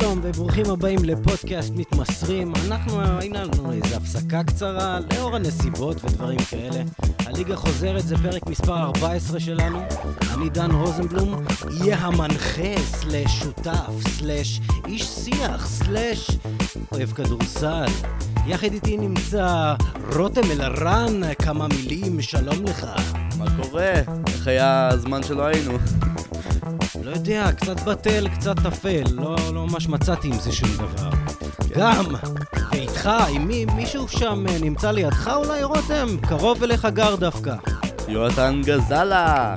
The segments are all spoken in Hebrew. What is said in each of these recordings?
שלום וברוכים הבאים לפודקאסט מתמסרים. אנחנו, היינו לנו איזו הפסקה קצרה לאור הנסיבות ודברים כאלה. הליגה חוזרת, זה פרק מספר 14 שלנו. אני דן רוזנבלום, יהיה המנחה, סלאש שותף, סלאש איש שיח, סלאש אוהב כדורסל. יחד איתי נמצא רותם אלרן, כמה מילים, שלום לך. מה קורה? איך היה הזמן שלא היינו? לא יודע, קצת בטל, קצת טפל, לא, לא ממש מצאתי עם זה שום דבר. גם, ואיתך, עם מי, מישהו שם אה, נמצא לידך אולי, רותם? קרוב אליך גר דווקא. יונתן גזלה!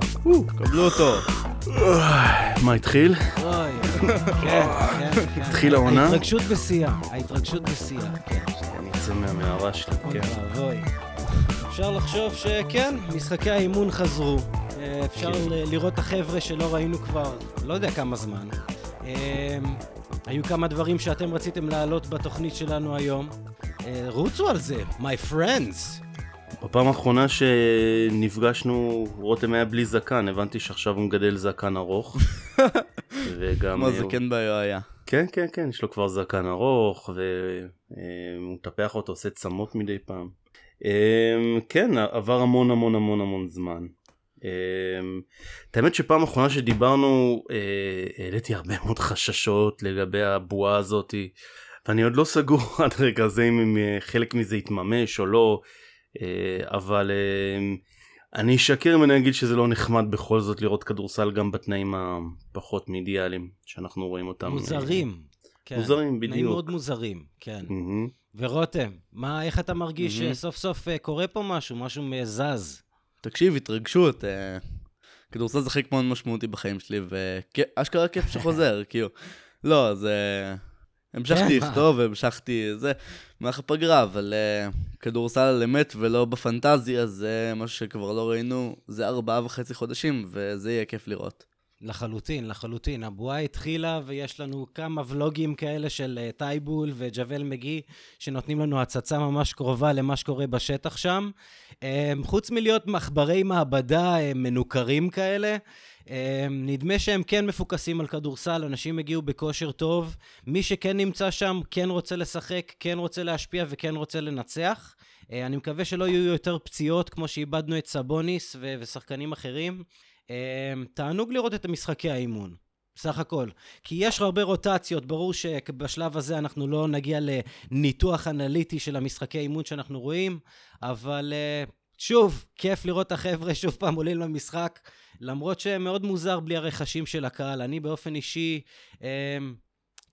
קבלו אותו. מה התחיל? אוי, כן, כן, כן. התחילה העונה? ההתרגשות בשיאה, ההתרגשות בשיאה, כן. אני אצא מהמערה שלי, אוי כן. ואבוי. אפשר לחשוב שכן, משחקי האימון חזרו. אפשר כן. לראות את החבר'ה שלא ראינו כבר לא יודע כמה זמן. אה, היו כמה דברים שאתם רציתם להעלות בתוכנית שלנו היום. אה, רוצו על זה, my friends. בפעם האחרונה שנפגשנו, רותם היה בלי זקן, הבנתי שעכשיו הוא מגדל זקן ארוך. וגם... כמו אה, זקן בעיה. כן, כן, כן, יש לו כבר זקן ארוך, והוא מטפח אותו, עושה צמות מדי פעם. כן, עבר המון המון המון המון זמן. אה, את האמת שפעם אחרונה שדיברנו, אה, העליתי הרבה מאוד חששות לגבי הבועה הזאתי, ואני עוד לא סגור עד רגע זה אם אה, חלק מזה יתממש או לא, אה, אבל אה, אני אשקר אם אני אגיד שזה לא נחמד בכל זאת לראות כדורסל גם בתנאים הפחות מאידיאליים שאנחנו רואים אותם. מוזרים. כן. מוזרים, תנאים בדיוק. מאוד מוזרים, כן. מהמם. ורותם, מה, איך אתה מרגיש מהמם. שסוף סוף קורה פה משהו, משהו זז? תקשיב, התרגשות. אה, כדורסל זה חלק מאוד משמעותי בחיים שלי, ואשכרה כיף שחוזר, כאילו. לא, זה... המשכתי כן, לכתוב, המשכתי זה, במהלך הפגרה, אבל אה, כדורסל על אמת ולא בפנטזיה, זה משהו שכבר לא ראינו, זה ארבעה וחצי חודשים, וזה יהיה כיף לראות. לחלוטין, לחלוטין. הבועה התחילה ויש לנו כמה ולוגים כאלה של אה, טייבול וג'וול מגי שנותנים לנו הצצה ממש קרובה למה שקורה בשטח שם. אה, חוץ מלהיות מחברי מעבדה אה, מנוכרים כאלה, אה, נדמה שהם כן מפוקסים על כדורסל, אנשים הגיעו בכושר טוב. מי שכן נמצא שם כן רוצה לשחק, כן רוצה להשפיע וכן רוצה לנצח. אה, אני מקווה שלא יהיו יותר פציעות כמו שאיבדנו את סבוניס ו- ושחקנים אחרים. אמ, תענוג לראות את המשחקי האימון, סך הכל. כי יש הרבה רוטציות, ברור שבשלב הזה אנחנו לא נגיע לניתוח אנליטי של המשחקי האימון שאנחנו רואים, אבל אה, שוב, כיף לראות את החבר'ה שוב פעם עולים למשחק, למרות שמאוד מוזר בלי הרכשים של הקהל. אני באופן אישי, אמ,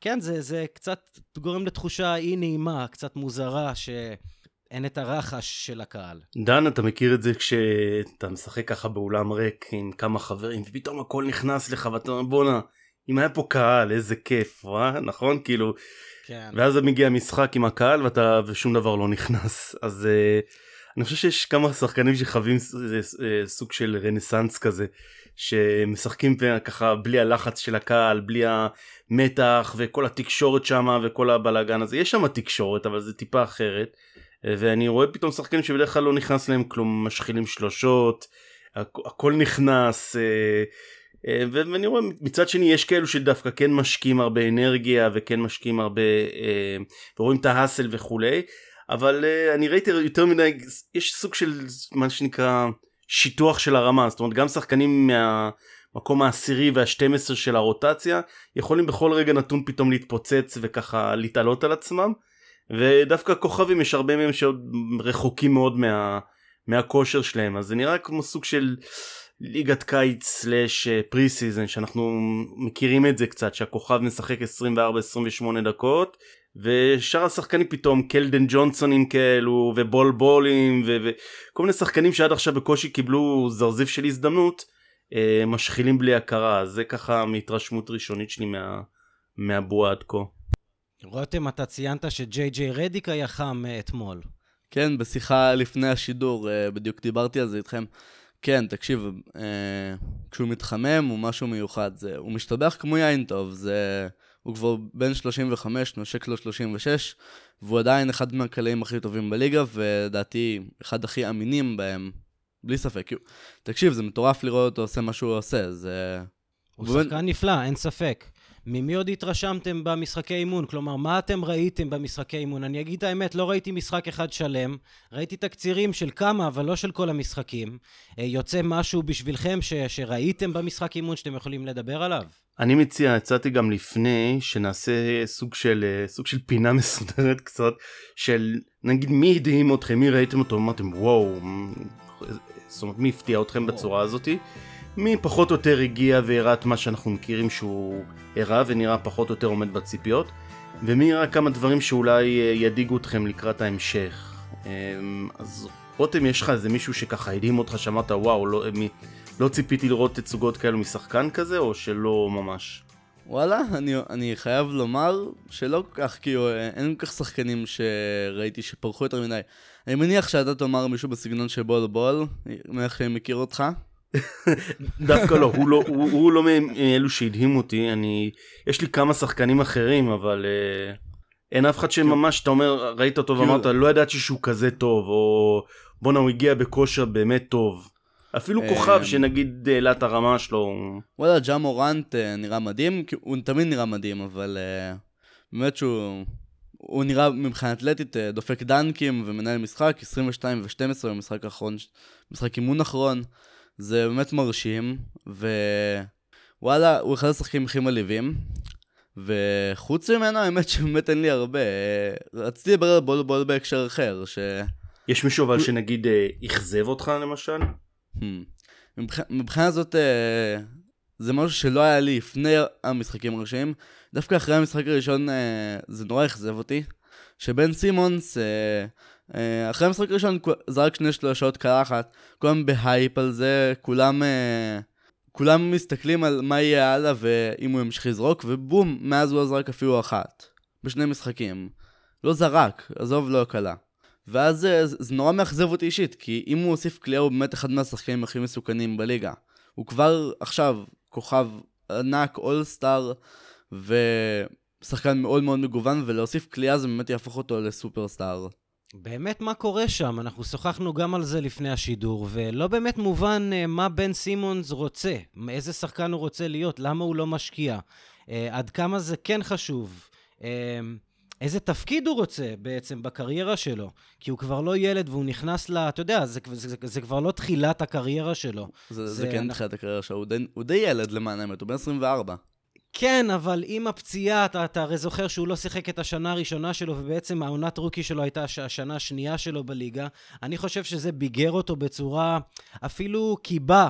כן, זה, זה קצת גורם לתחושה אי נעימה, קצת מוזרה, שאין את הרחש של הקהל. דן, אתה מכיר את זה כשאתה משחק ככה באולם ריק עם כמה חברים, ופתאום הכל נכנס לך ואתה אומר בואנה, אם היה פה קהל, איזה כיף, וואה, נכון? כאילו, כן. ואז מגיע משחק עם הקהל ואתה, ושום דבר לא נכנס. אז uh, אני חושב שיש כמה שחקנים שחווים ס- אה, סוג של רנסאנס כזה, שמשחקים ככה בלי הלחץ של הקהל, בלי המתח וכל התקשורת שם וכל הבלאגן הזה. יש שם תקשורת, אבל זה טיפה אחרת. ואני רואה פתאום שחקנים שבדרך כלל לא נכנס להם כלום, משחילים שלושות, הכ- הכל נכנס. אה, אה, ואני רואה מצד שני יש כאלו שדווקא כן משקיעים הרבה אנרגיה וכן משקיעים הרבה אה, ורואים את ההאסל וכולי אבל אה, אני ראיתי יותר מדי יש סוג של מה שנקרא שיטוח של הרמה זאת אומרת גם שחקנים מהמקום העשירי והשתים עשר של הרוטציה יכולים בכל רגע נתון פתאום להתפוצץ וככה להתעלות על עצמם ודווקא כוכבים יש הרבה מהם שעוד רחוקים מאוד מה, מהכושר שלהם אז זה נראה כמו סוג של ליגת קיץ slash preseason שאנחנו מכירים את זה קצת שהכוכב משחק 24-28 דקות ושאר השחקנים פתאום קלדון ג'ונסונים כאלו ובול בולים וכל מיני שחקנים שעד עכשיו בקושי קיבלו זרזיף של הזדמנות אה, משחילים בלי הכרה זה ככה מהתרשמות ראשונית שלי מה, מהבועה עד כה. רותם, אתה ציינת שג'יי ג'יי רדיק היה חם אה, אתמול. כן, בשיחה לפני השידור, אה, בדיוק דיברתי על זה איתכם. כן, תקשיב, אה, כשהוא מתחמם הוא משהו מיוחד. זה, הוא משתבח כמו יין טוב, זה... הוא כבר בן 35, נושק לו 36, והוא עדיין אחד מהקלעים הכי טובים בליגה, ולדעתי אחד הכי אמינים בהם, בלי ספק. תקשיב, זה מטורף לראות אותו עושה מה שהוא עושה, זה... הוא שחקן נפלא, אין ספק. ממי עוד התרשמתם במשחקי אימון? כלומר, מה אתם ראיתם במשחקי אימון? אני אגיד את האמת, לא ראיתי משחק אחד שלם, ראיתי תקצירים של כמה, אבל לא של כל המשחקים. אה, יוצא משהו בשבילכם ש- שראיתם במשחק אימון שאתם יכולים לדבר עליו? אני מציע, הצעתי גם לפני, שנעשה סוג של, אה, סוג של פינה מסודרת קצת, של נגיד מי הדהים אתכם, מי ראיתם אותו, אמרתם וואו, זאת אומרת מי הפתיע אתכם בצורה הזאתי. מי פחות או יותר הגיע והראה את מה שאנחנו מכירים שהוא הראה ונראה פחות או יותר עומד בציפיות ומי הראה כמה דברים שאולי אה, ידאיגו אתכם לקראת ההמשך. אמ, אז רותם יש לך איזה מישהו שככה הדהים אותך שאמרת וואו לא, מי, לא ציפיתי לראות תצוגות כאלו משחקן כזה או שלא ממש? וואלה, אני, אני חייב לומר שלא כל כך, כאילו, אין כל כך שחקנים שראיתי שפרחו יותר מדי. אני מניח שאתה תאמר מישהו בסגנון של בול בול, מאיך שאני מכיר אותך. דווקא לא, הוא לא, הוא, הוא לא מאלו שהדהים אותי, אני, יש לי כמה שחקנים אחרים, אבל אה, אין אף אחד שממש, אתה אומר, ראית אותו ואמרת, לא ידעתי שהוא כזה טוב, או בואנה הוא הגיע בכושר באמת טוב. אפילו כוכב שנגיד העלה את הרמה שלו. וואלה, ג'ה מורנט אה, נראה מדהים, הוא תמיד נראה מדהים, אבל אה, באמת שהוא... הוא נראה מבחינה אתלטית אה, דופק דנקים ומנהל משחק, 22 ו-12 במשחק האחרון, משחק אימון אחרון. זה באמת מרשים, ווואלה, הוא אחד השחקים הכי מלהיבים. וחוץ ממנו, האמת שבאמת אין לי הרבה. רציתי לדבר על בול בול בהקשר אחר, ש... יש מישהו אבל שנגיד אכזב אותך למשל? Hmm. מבחינה זאת, אה, זה משהו שלא היה לי לפני המשחקים הראשיים. דווקא אחרי המשחק הראשון אה, זה נורא אכזב אותי. שבן סימונס, אה, אחרי המשחק הראשון זרק שני שלושות קרחת, כולם בהייפ על זה, כולם, כולם מסתכלים על מה יהיה הלאה ואם הוא ימשיך לזרוק, ובום, מאז הוא לא זרק אפילו אחת. בשני משחקים. לא זרק, עזוב לא קלה. ואז זה, זה נורא מאכזב אותי אישית, כי אם הוא הוסיף קליעה הוא באמת אחד מהשחקנים הכי מסוכנים בליגה. הוא כבר עכשיו כוכב ענק, אולסטאר, ושחקן מאוד מאוד מגוון, ולהוסיף קליעה זה באמת יהפוך אותו לסופרסטאר. באמת מה קורה שם? אנחנו שוחחנו גם על זה לפני השידור, ולא באמת מובן uh, מה בן סימונס רוצה, איזה שחקן הוא רוצה להיות, למה הוא לא משקיע, uh, עד כמה זה כן חשוב. Uh, איזה תפקיד הוא רוצה בעצם בקריירה שלו. כי הוא כבר לא ילד והוא נכנס ל... אתה יודע, זה, זה, זה, זה כבר לא תחילת הקריירה שלו. זה, זה, זה כן אנחנו... תחילת הקריירה שלו, הוא די, הוא די ילד למען האמת, הוא בן 24. כן, אבל עם הפציעה, אתה, אתה הרי זוכר שהוא לא שיחק את השנה הראשונה שלו, ובעצם העונת רוקי שלו הייתה השנה השנייה שלו בליגה. אני חושב שזה ביגר אותו בצורה אפילו קיבה,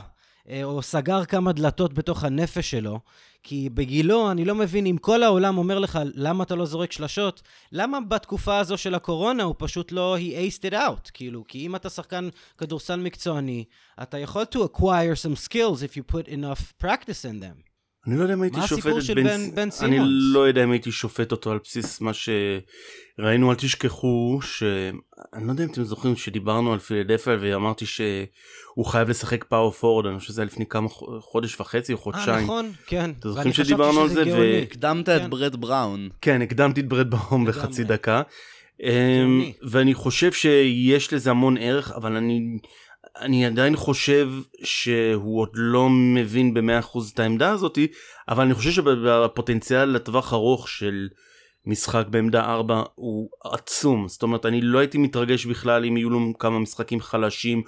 אה, או סגר כמה דלתות בתוך הנפש שלו. כי בגילו, אני לא מבין, אם כל העולם אומר לך למה אתה לא זורק שלשות, למה בתקופה הזו של הקורונה הוא פשוט לא, he aced it out, כאילו, כי אם אתה שחקן כדורסל מקצועני, אתה יכול to acquire some skills if you put enough practice in them. אני לא יודע אם הייתי שופט את בן... בן, בן סימונס? אני לא יודע אם הייתי שופט אותו על בסיס מה שראינו, אל תשכחו, ש... אני לא יודע אם אתם זוכרים שדיברנו על פילדפל ואמרתי שהוא חייב לשחק פאור פורד, אני חושב שזה היה לפני כמה חודש וחצי או אה, חודשיים. אה, נכון, כן. אתם זוכרים שדיברנו על זה? ו... הקדמת כן. את ברד בראון. כן, הקדמתי את ברד בראון בחצי דקה. אמ, ואני חושב שיש לזה המון ערך, אבל אני... אני עדיין חושב שהוא עוד לא מבין במאה אחוז את העמדה הזאתי, אבל אני חושב שבפוטנציאל לטווח ארוך של משחק בעמדה 4 הוא עצום. זאת אומרת, אני לא הייתי מתרגש בכלל אם יהיו לו כמה משחקים חלשים,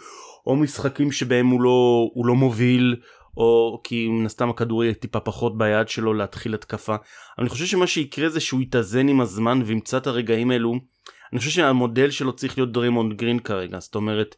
או משחקים שבהם הוא לא, הוא לא מוביל, או כי מן הסתם הכדור יהיה טיפה פחות ביד שלו להתחיל התקפה. אני חושב שמה שיקרה זה שהוא יתאזן עם הזמן וימצא את הרגעים האלו. אני חושב שהמודל שלו צריך להיות דרימונד גרין כרגע, זאת אומרת,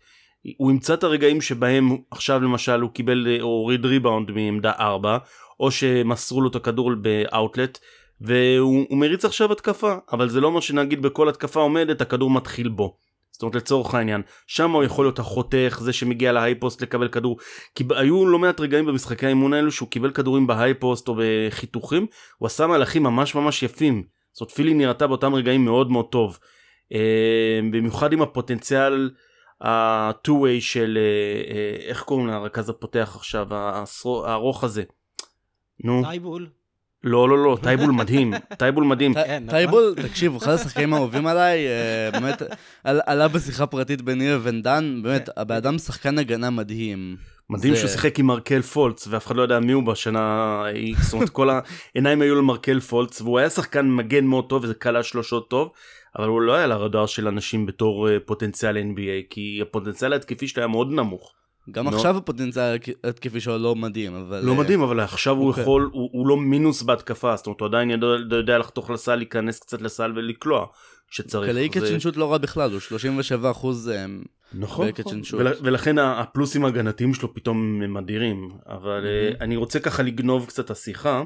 הוא ימצא את הרגעים שבהם עכשיו למשל הוא קיבל או הוריד ריבאונד מעמדה 4 או שמסרו לו את הכדור באאוטלט והוא מריץ עכשיו התקפה. אבל זה לא אומר שנגיד בכל התקפה הובלת הכדור מתחיל בו. זאת אומרת לצורך העניין שם הוא יכול להיות החותך זה שמגיע ל high post לקבל כדור. כי היו לא מעט רגעים במשחקי האימון האלו שהוא קיבל כדורים ב high post או בחיתוכים הוא עשה מהלכים ממש ממש יפים. זאת אומרת פילי נראתה באותם רגעים מאוד מאוד טוב. אה, במיוחד עם הפוטנציאל ה-2-way של אה, אה, איך קוראים לרכז הפותח עכשיו הארוך הזה. נו. טייבול. לא, לא, לא, טייבול מדהים, טייבול מדהים. כן, נכון. טייבול, תקשיב, אחד השחקנים האהובים עליי, אה, באמת, על- עלה בשיחה פרטית ביני לבין דן, באמת, הבן אדם שחקן הגנה מדהים. מדהים שהוא שיחק עם מרקל פולץ, ואף אחד לא יודע מי הוא בשנה ההיא, זאת אומרת, כל העיניים היו למרקל פולץ, והוא היה שחקן מגן מאוד טוב, וזה קלע שלושות טוב, אבל הוא לא היה לרדאר של אנשים בתור אה, פוטנציאל NBA, כי הפוטנציאל ההתקפי שלו היה מאוד נמוך. גם לא. עכשיו הפוטנציאל התקפי שלו לא מדהים, אבל... לא אה, מדהים, אבל עכשיו הוא אוקיי. יכול, הוא הוא לא מינוס בהתקפה, זאת אומרת, הוא עדיין יודע- יודע לחתוך לסל, להיכנס קצת לסל ולקלוע, כשצריך. קלעי זה- קצ'ן שוט לא רע בכלל, הוא 37 אחוז... נכון, ב-catch נכון. ול, ולכן הפלוסים ההגנתיים שלו פתאום הם אדירים אבל mm-hmm. אני רוצה ככה לגנוב קצת השיחה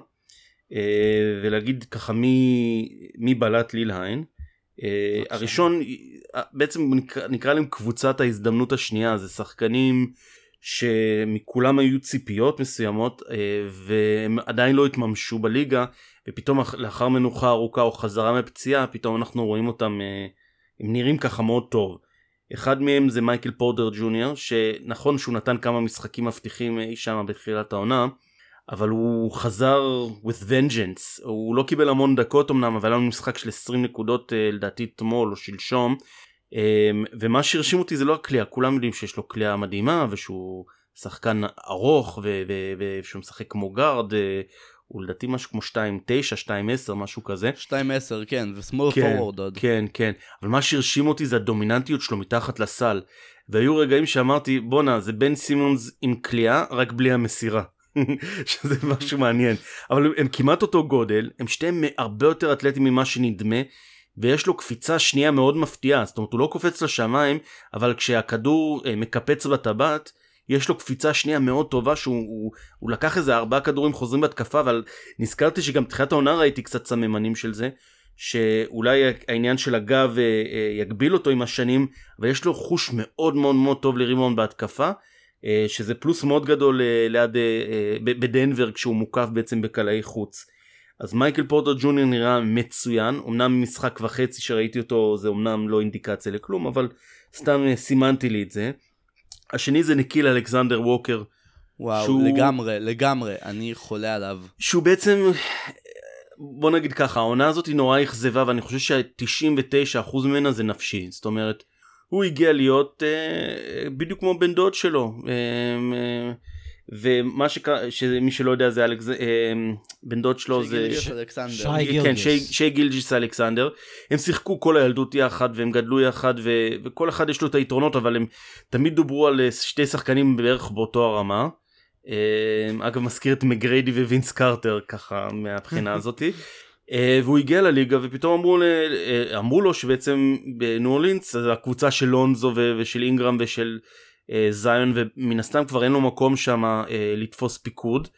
אה, ולהגיד ככה מי, מי בלט לילהיין. אה, בבקשה. הראשון אה, בעצם נקרא, נקרא להם קבוצת ההזדמנות השנייה זה שחקנים שמכולם היו ציפיות מסוימות אה, והם עדיין לא התממשו בליגה ופתאום אח- לאחר מנוחה ארוכה או חזרה מפציעה פתאום אנחנו רואים אותם אה, הם נראים ככה מאוד טוב. אחד מהם זה מייקל פורטר ג'וניור שנכון שהוא נתן כמה משחקים מבטיחים אי שם בתחילת העונה אבל הוא חזר with vengeance הוא לא קיבל המון דקות אמנם אבל היה לנו משחק של 20 נקודות אה, לדעתי אתמול או שלשום אה, ומה שהרשים אותי זה לא הקליעה כולם יודעים שיש לו קליעה מדהימה ושהוא שחקן ארוך ושהוא משחק כמו גארד אה, הוא לדעתי משהו כמו 2-9 2-10 משהו כזה 2-10, כן, ושמאל כן, פורוורד עוד. כן, כן. אבל מה שהרשים אותי זה הדומיננטיות שלו מתחת לסל. והיו רגעים שאמרתי, בואנה, זה בן סימונס עם כליאה, רק בלי המסירה. שזה משהו מעניין. אבל הם כמעט אותו גודל, הם שתיהם הרבה יותר אתלטים ממה שנדמה, ויש לו קפיצה שנייה מאוד מפתיעה. זאת אומרת, הוא לא קופץ לשמיים, אבל כשהכדור אה, מקפץ בטבעת, יש לו קפיצה שנייה מאוד טובה שהוא הוא, הוא לקח איזה ארבעה כדורים חוזרים בהתקפה אבל נזכרתי שגם בתחילת העונה ראיתי קצת סממנים של זה שאולי העניין של הגב אה, אה, יגביל אותו עם השנים אבל יש לו חוש מאוד מאוד מאוד טוב לרימון בהתקפה שזה פלוס מאוד גדול אה, ליד אה, אה, בדנבר כשהוא מוקף בעצם בקלעי חוץ. אז מייקל פורטר ג'וניור נראה מצוין אמנם משחק וחצי שראיתי אותו זה אמנם לא אינדיקציה לכלום אבל סתם אה, סימנתי לי את זה. השני זה נקיל אלכסנדר ווקר וואו, שהוא- לגמרי, לגמרי, אני חולה עליו. שהוא בעצם בוא נגיד ככה העונה הזאת היא נורא אכזבה ואני חושב ש-99% ממנה זה נפשי זאת אומרת הוא הגיע להיות אה, בדיוק כמו בן דוד שלו אה, אה, ומה שקרה שמי שלא יודע זה אלכס אה, בן דוד שלו זה שגיליוס ש- אלכסנדר. שי כן, גילג'ס. שי, שי גילג'יס אלכסנדר הם שיחקו כל הילדות יחד והם גדלו יחד ו, וכל אחד יש לו את היתרונות אבל הם תמיד דוברו על אה, שתי שחקנים בערך באותו הרמה. אה, אגב מזכיר את מגריידי ווינס קרטר ככה מהבחינה הזאתי. אה, והוא הגיע לליגה ופתאום אמרו, אה, אמרו לו שבעצם בניו אורלינס הקבוצה של לונזו ושל אינגרם ושל אה, זיון ומן הסתם כבר אין לו מקום שם לתפוס פיקוד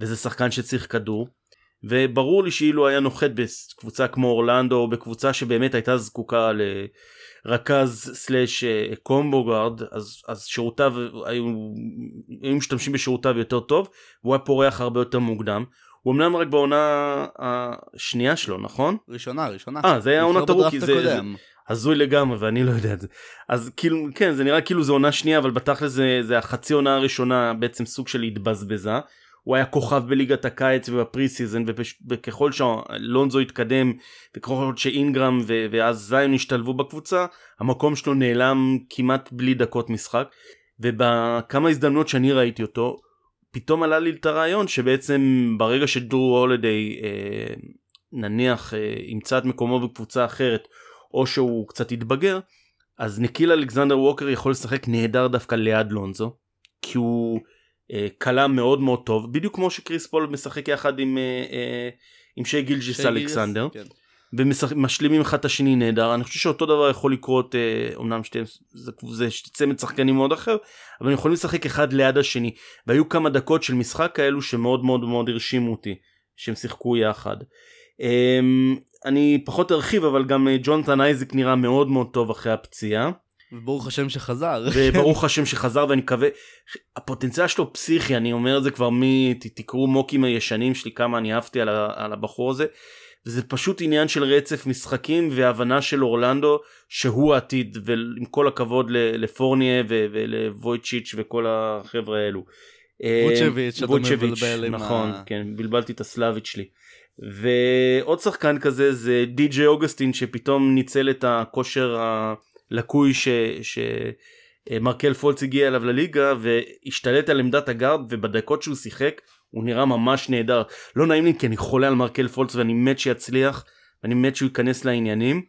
וזה שחקן שצריך כדור. וברור לי שאילו היה נוחת בקבוצה כמו אורלנדו או בקבוצה שבאמת הייתה זקוקה לרכז slash combo guard אז, אז שירותיו היו, היו משתמשים בשירותיו יותר טוב והוא היה פורח הרבה יותר מוקדם. הוא אמנם רק בעונה השנייה שלו נכון? ראשונה, ראשונה. אה זה היה עונת ה rookie זה. הזוי לגמרי ואני לא יודע את זה אז כאילו כן זה נראה כאילו זה עונה שנייה אבל בתכל'ס זה, זה החצי עונה הראשונה בעצם סוג של התבזבזה הוא היה כוכב בליגת הקיץ וב pre season וככל שלונזו התקדם וככל שאינגרם ו- ואז זיון השתלבו בקבוצה המקום שלו נעלם כמעט בלי דקות משחק ובכמה הזדמנויות שאני ראיתי אותו פתאום עלה לי את הרעיון שבעצם ברגע שדרו הולדיי אה, נניח אה, ימצא את מקומו בקבוצה אחרת או שהוא קצת יתבגר אז נקיל אלכסנדר ווקר יכול לשחק נהדר דווקא ליד לונזו כי הוא אה, קלה מאוד מאוד טוב בדיוק כמו שקריס פול משחק יחד עם, אה, אה, עם שי גילג'יס אלכסנדר כן. ומשלימים אחד את השני נהדר אני חושב שאותו דבר יכול לקרות אה, אמנם שתי, זה, זה צמד שחקנים מאוד אחר אבל הם יכולים לשחק אחד ליד השני והיו כמה דקות של משחק כאלו שמאוד מאוד מאוד הרשימו אותי שהם שיחקו יחד. אה, אני פחות ארחיב אבל גם אה, ג'ונתן אייזק נראה מאוד מאוד טוב אחרי הפציעה וברוך השם שחזר. וברוך השם שחזר ואני מקווה הפוטנציאל שלו פסיכי אני אומר את זה כבר מ... תקראו מוקים הישנים שלי כמה אני אהבתי על, ה... על הבחור הזה וזה פשוט עניין של רצף משחקים והבנה של אורלנדו שהוא העתיד ועם כל הכבוד. לפורניה. ולוויצ'יץ' וכל החבר'ה האלו. ווצ'ביץ', אה, אתה ווצ'ביץ', מבלבל עם נכון ה- כן בלבלתי את הסלאביץ' שלי. ועוד שחקן כזה זה די.ג'יי אוגסטין שפתאום ניצל את הכושר הלקוי ש... שמרקל פולץ הגיע אליו לליגה והשתלט על עמדת הגארד ובדקות שהוא שיחק הוא נראה ממש נהדר. לא נעים לי כי אני חולה על מרקל פולץ ואני מת שיצליח ואני מת שהוא ייכנס לעניינים.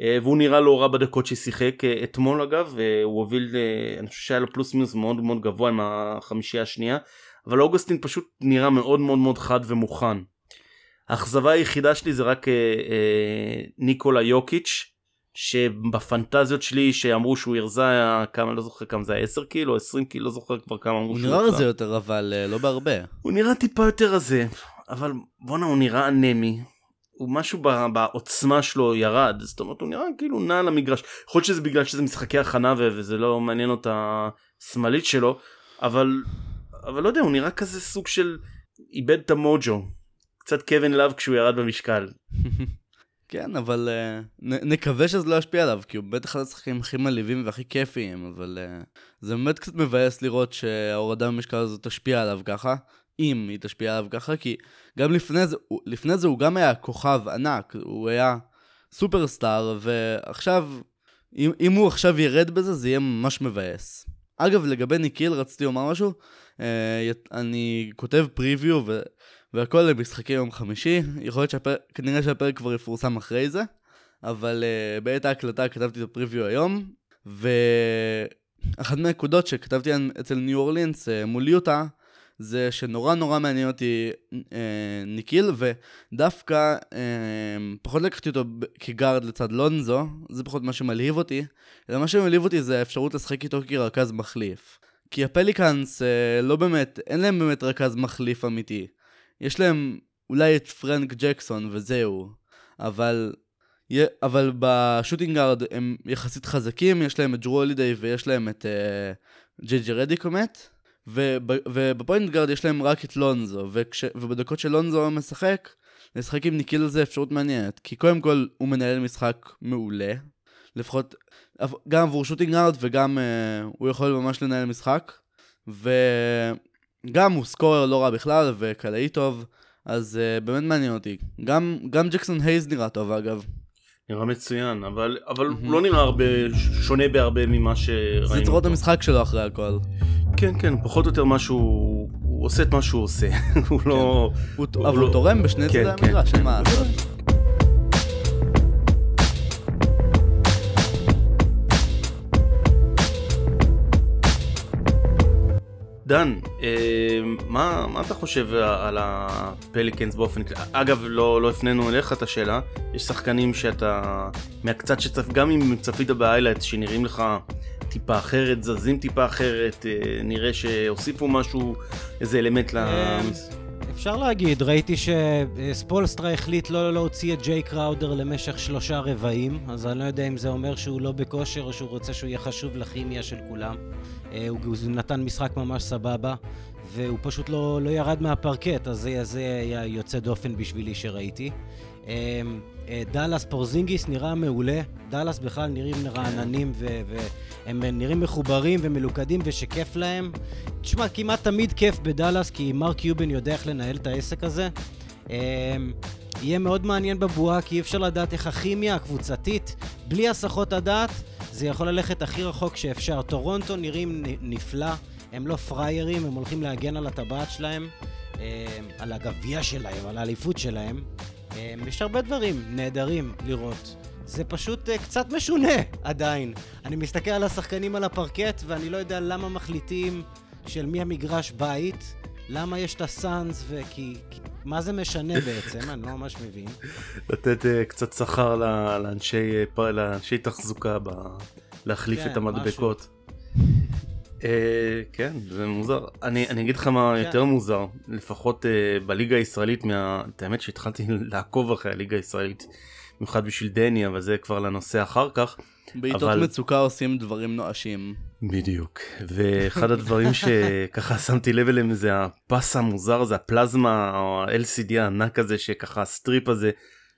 אה, והוא נראה לא רע בדקות ששיחק אה, אתמול אגב, הוא הוביל, אה, אני חושב שהיה לו פלוס מינוס מאוד מאוד גבוה עם החמישייה השנייה, אבל אוגוסטין פשוט נראה מאוד מאוד מאוד חד ומוכן. האכזבה היחידה שלי זה רק ניקולה יוקיץ', שבפנטזיות שלי שאמרו שהוא הרזה כמה לא זוכר כמה זה היה? 10 קילו? 20 קילו? לא זוכר כבר כמה אמרו הוא נראה רזה יותר אבל לא בהרבה. הוא נראה טיפה יותר רזה אבל בואנה הוא נראה אנמי. הוא משהו בעוצמה שלו ירד זאת אומרת הוא נראה כאילו נע על המגרש. יכול להיות שזה בגלל שזה משחקי הכנה וזה לא מעניין אותה שמאלית שלו אבל אבל לא יודע הוא נראה כזה סוג של איבד את המוג'ו. קצת קווין לאב כשהוא ירד במשקל. כן אבל uh, נ- נקווה שזה לא ישפיע עליו כי הוא בטח אחד השחקנים הכי מלהיבים והכי כיפיים אבל uh, זה באמת קצת מבאס לראות שההורדה במשקל הזאת תשפיע עליו ככה. אם היא תשפיע עליו ככה, כי גם לפני זה, לפני זה הוא גם היה כוכב ענק, הוא היה סופרסטאר, ועכשיו, אם, אם הוא עכשיו ירד בזה, זה יהיה ממש מבאס. אגב, לגבי ניקיל, רציתי לומר משהו, אה, אני כותב פריוויו. והכל למשחקי יום חמישי, יכול להיות שהפרק, כנראה שהפרק כבר יפורסם אחרי זה, אבל uh, בעת ההקלטה כתבתי את הפריוויו היום, ואחת מהנקודות שכתבתי אצל ניו אורלינס uh, מול יוטה, זה שנורא נורא מעניין אותי אה, ניקיל, ודווקא אה, פחות לקחתי אותו כגארד לצד לונזו, זה פחות מה שמלהיב אותי, אלא מה שמלהיב אותי זה האפשרות לשחק איתו כרכז מחליף. כי הפליקאנס אה, לא באמת, אין להם באמת רכז מחליף אמיתי. יש להם אולי את פרנק ג'קסון וזהו, אבל אבל ב shooting guard הם יחסית חזקים, יש להם את ג'רו הולידיי ויש להם את אה, ג'י ג'י רדיק ומט, וב point guard יש להם רק את לונזו, וכש, ובדקות שלונזו משחק, לשחק עם ניקיל זה אפשרות מעניינת, כי קודם כל הוא מנהל משחק מעולה, לפחות גם עבור shooting guard וגם uh, הוא יכול ממש לנהל משחק, וגם הוא סקורר לא רע בכלל וקלעי טוב, אז uh, באמת מעניין אותי. גם, גם ג'קסון הייז נראה טוב אגב. נראה מצוין, אבל, אבל mm-hmm. הוא לא נראה הרבה, שונה בהרבה ממה שראינו. זה צורות המשחק שלו אחרי הכל. כן, כן, פחות או יותר משהו, הוא עושה את מה שהוא עושה. הוא לא... כן. אבל הוא לא- תורם בשני צדדי כן, המגרש, אין מה לעשות. דן, אה, מה, מה אתה חושב על הפליקנס באופן כללי? אגב, לא, לא הפנינו אליך את השאלה, יש שחקנים שאתה, מהקצת שצפ... גם אם צפית ב highlight שנראים לך טיפה אחרת, זזים טיפה אחרת, אה, נראה שהוסיפו משהו, איזה אלמנט ל... אפשר להגיד, ראיתי שספולסטרה החליט לא להוציא את ג'יי קראודר למשך שלושה רבעים, אז אני לא יודע אם זה אומר שהוא לא בכושר או שהוא רוצה שהוא יהיה חשוב לכימיה של כולם. אה, הוא, הוא נתן משחק ממש סבבה, והוא פשוט לא, לא ירד מהפרקט, אז זה, זה היה יוצא דופן בשבילי שראיתי. אמ, אה, דאלאס פורזינגיס נראה מעולה, דאלאס בכלל נראים רעננים והם נראים מחוברים ומלוכדים ושכיף להם. תשמע, כמעט תמיד כיף בדאלאס כי מרק יובן יודע איך לנהל את העסק הזה. יהיה מאוד מעניין בבועה כי אי אפשר לדעת איך הכימיה הקבוצתית, בלי הסחות הדעת, זה יכול ללכת הכי רחוק שאפשר. טורונטו נראים נפלא, הם לא פריירים, הם הולכים להגן על הטבעת שלהם, אמ, על הגביע שלהם, על האליפות שלהם. אמ, יש הרבה דברים נהדרים לראות. זה פשוט uh, קצת משונה עדיין. אני מסתכל על השחקנים על הפרקט ואני לא יודע למה מחליטים של מי המגרש בית, למה יש את הסאנס וכי... מה זה משנה בעצם? אני לא ממש מבין. לתת uh, קצת שכר לאנשי, uh, לאנשי תחזוקה, ב... להחליף כן, את המדבקות. אה, כן, זה מוזר. אני, אני אגיד לך מה כן. יותר מוזר, לפחות uh, בליגה הישראלית, מה... האמת שהתחלתי לעקוב אחרי הליגה הישראלית, במיוחד בשביל דני, אבל זה כבר לנושא אחר כך. בעיתות אבל... מצוקה עושים דברים נואשים. בדיוק, ואחד הדברים שככה שמתי לב אליהם זה הפס המוזר הזה, הפלזמה או ה-LCD הענק הזה, שככה ה strip הזה,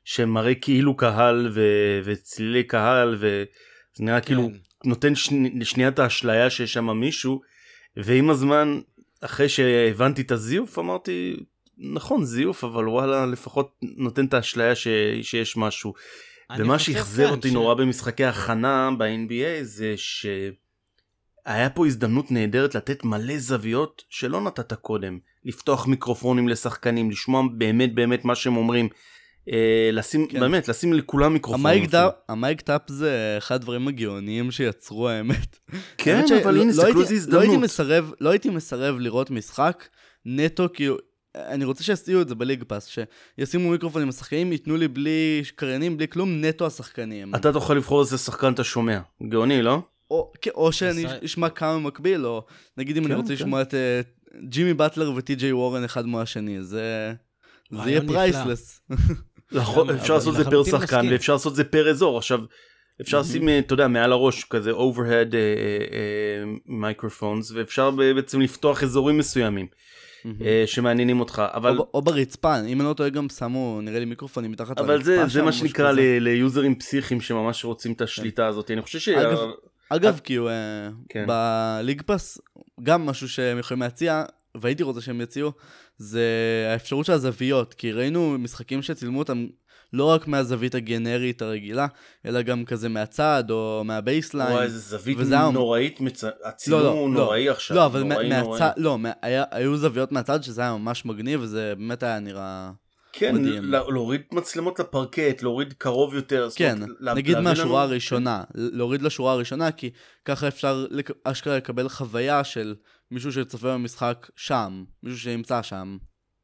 שמראה כאילו קהל ו... וצלילי קהל, וזה נראה כאילו כן. כאילו נותן שני, שנייה את האשליה שיש שם מישהו, ועם הזמן, אחרי שהבנתי את הזיוף, אמרתי, נכון, זיוף, אבל וואלה, לפחות נותן את האשליה ש... שיש משהו. ומה שאכזר כן, אותי ש- נורא במשחקי הכנה ב-NBA זה שהיה פה הזדמנות נהדרת לתת מלא זוויות שלא נתת קודם. לפתוח מיקרופונים לשחקנים, לשמוע באמת באמת מה שהם אומרים. אה, לשים, כן. באמת, לשים לכולם מיקרופונים. ה mic'd. up- ה mic'd up זה אחד הדברים הגאוניים שיצרו האמת. כן, האמת אבל הנה, לא סתכלו איזה לא הייתי הזדמנות. מסרב, לא הייתי מסרב לראות משחק נטו כאילו... אני רוצה שיעשו את זה ב League Pass, שישימו מיקרופונים לשחקנים, ייתנו לי בלי קריינים, בלי כלום, נטו השחקנים. אתה תוכל לבחור איזה שחקן אתה שומע. גאוני, לא? או, כן, או שאני עשה- אשמע כמה במקביל, או נגיד אם אני כן, רוצה כן. לשמוע את אה, ג'ימי באטלר וטי.ג'יי וורן אחד מהשני, זה... זה יהיה. priceless. נכון, אפשר לעשות את זה פר שחקן מסכים. ואפשר לעשות את זה פר אזור. עכשיו, אפשר לשים, אה, אתה יודע, מעל הראש כזה overhead microphones, ואפשר ב- בעצם לפתוח אזורים מסוימים אה, שמעניינים אותך. אבל או או ברצפה, אם אני לא טועה גם שמו, נראה לי מיקרופונים מתחת לרצפה אבל זה, זה מה שנקרא. ל- ליוזרים פסיכיים שממש רוצים את השליטה הזאת. אני חושב ש... אגב, אגב, כאילו, אה, כן. ב League Pass, גם משהו שהם יכולים להציע, והייתי רוצה שהם יציעו, זה האפשרות של הזוויות, כי ראינו משחקים שצילמו אותם לא רק מהזווית הגנרית הרגילה, אלא גם כזה מהצד או מה baseline. וואי, איזה זווית נוראית, מצ- לא, הצילום לא, הוא לא. נוראי עכשיו. לא, אבל נוראי, נוראי. מהצד, לא, מה- היה- היו זוויות מהצד שזה היה ממש מגניב, וזה באמת היה נראה... כן, מדהים. לה- להוריד מצלמות לפרקט, להוריד קרוב יותר. זאת כן, לה- נגיד מהשורה לנו- הראשונה, להוריד לשורה הראשונה, כי ככה אפשר אשכרה לקבל חוויה של מישהו שצופה במשחק שם, מישהו שנמצא שם.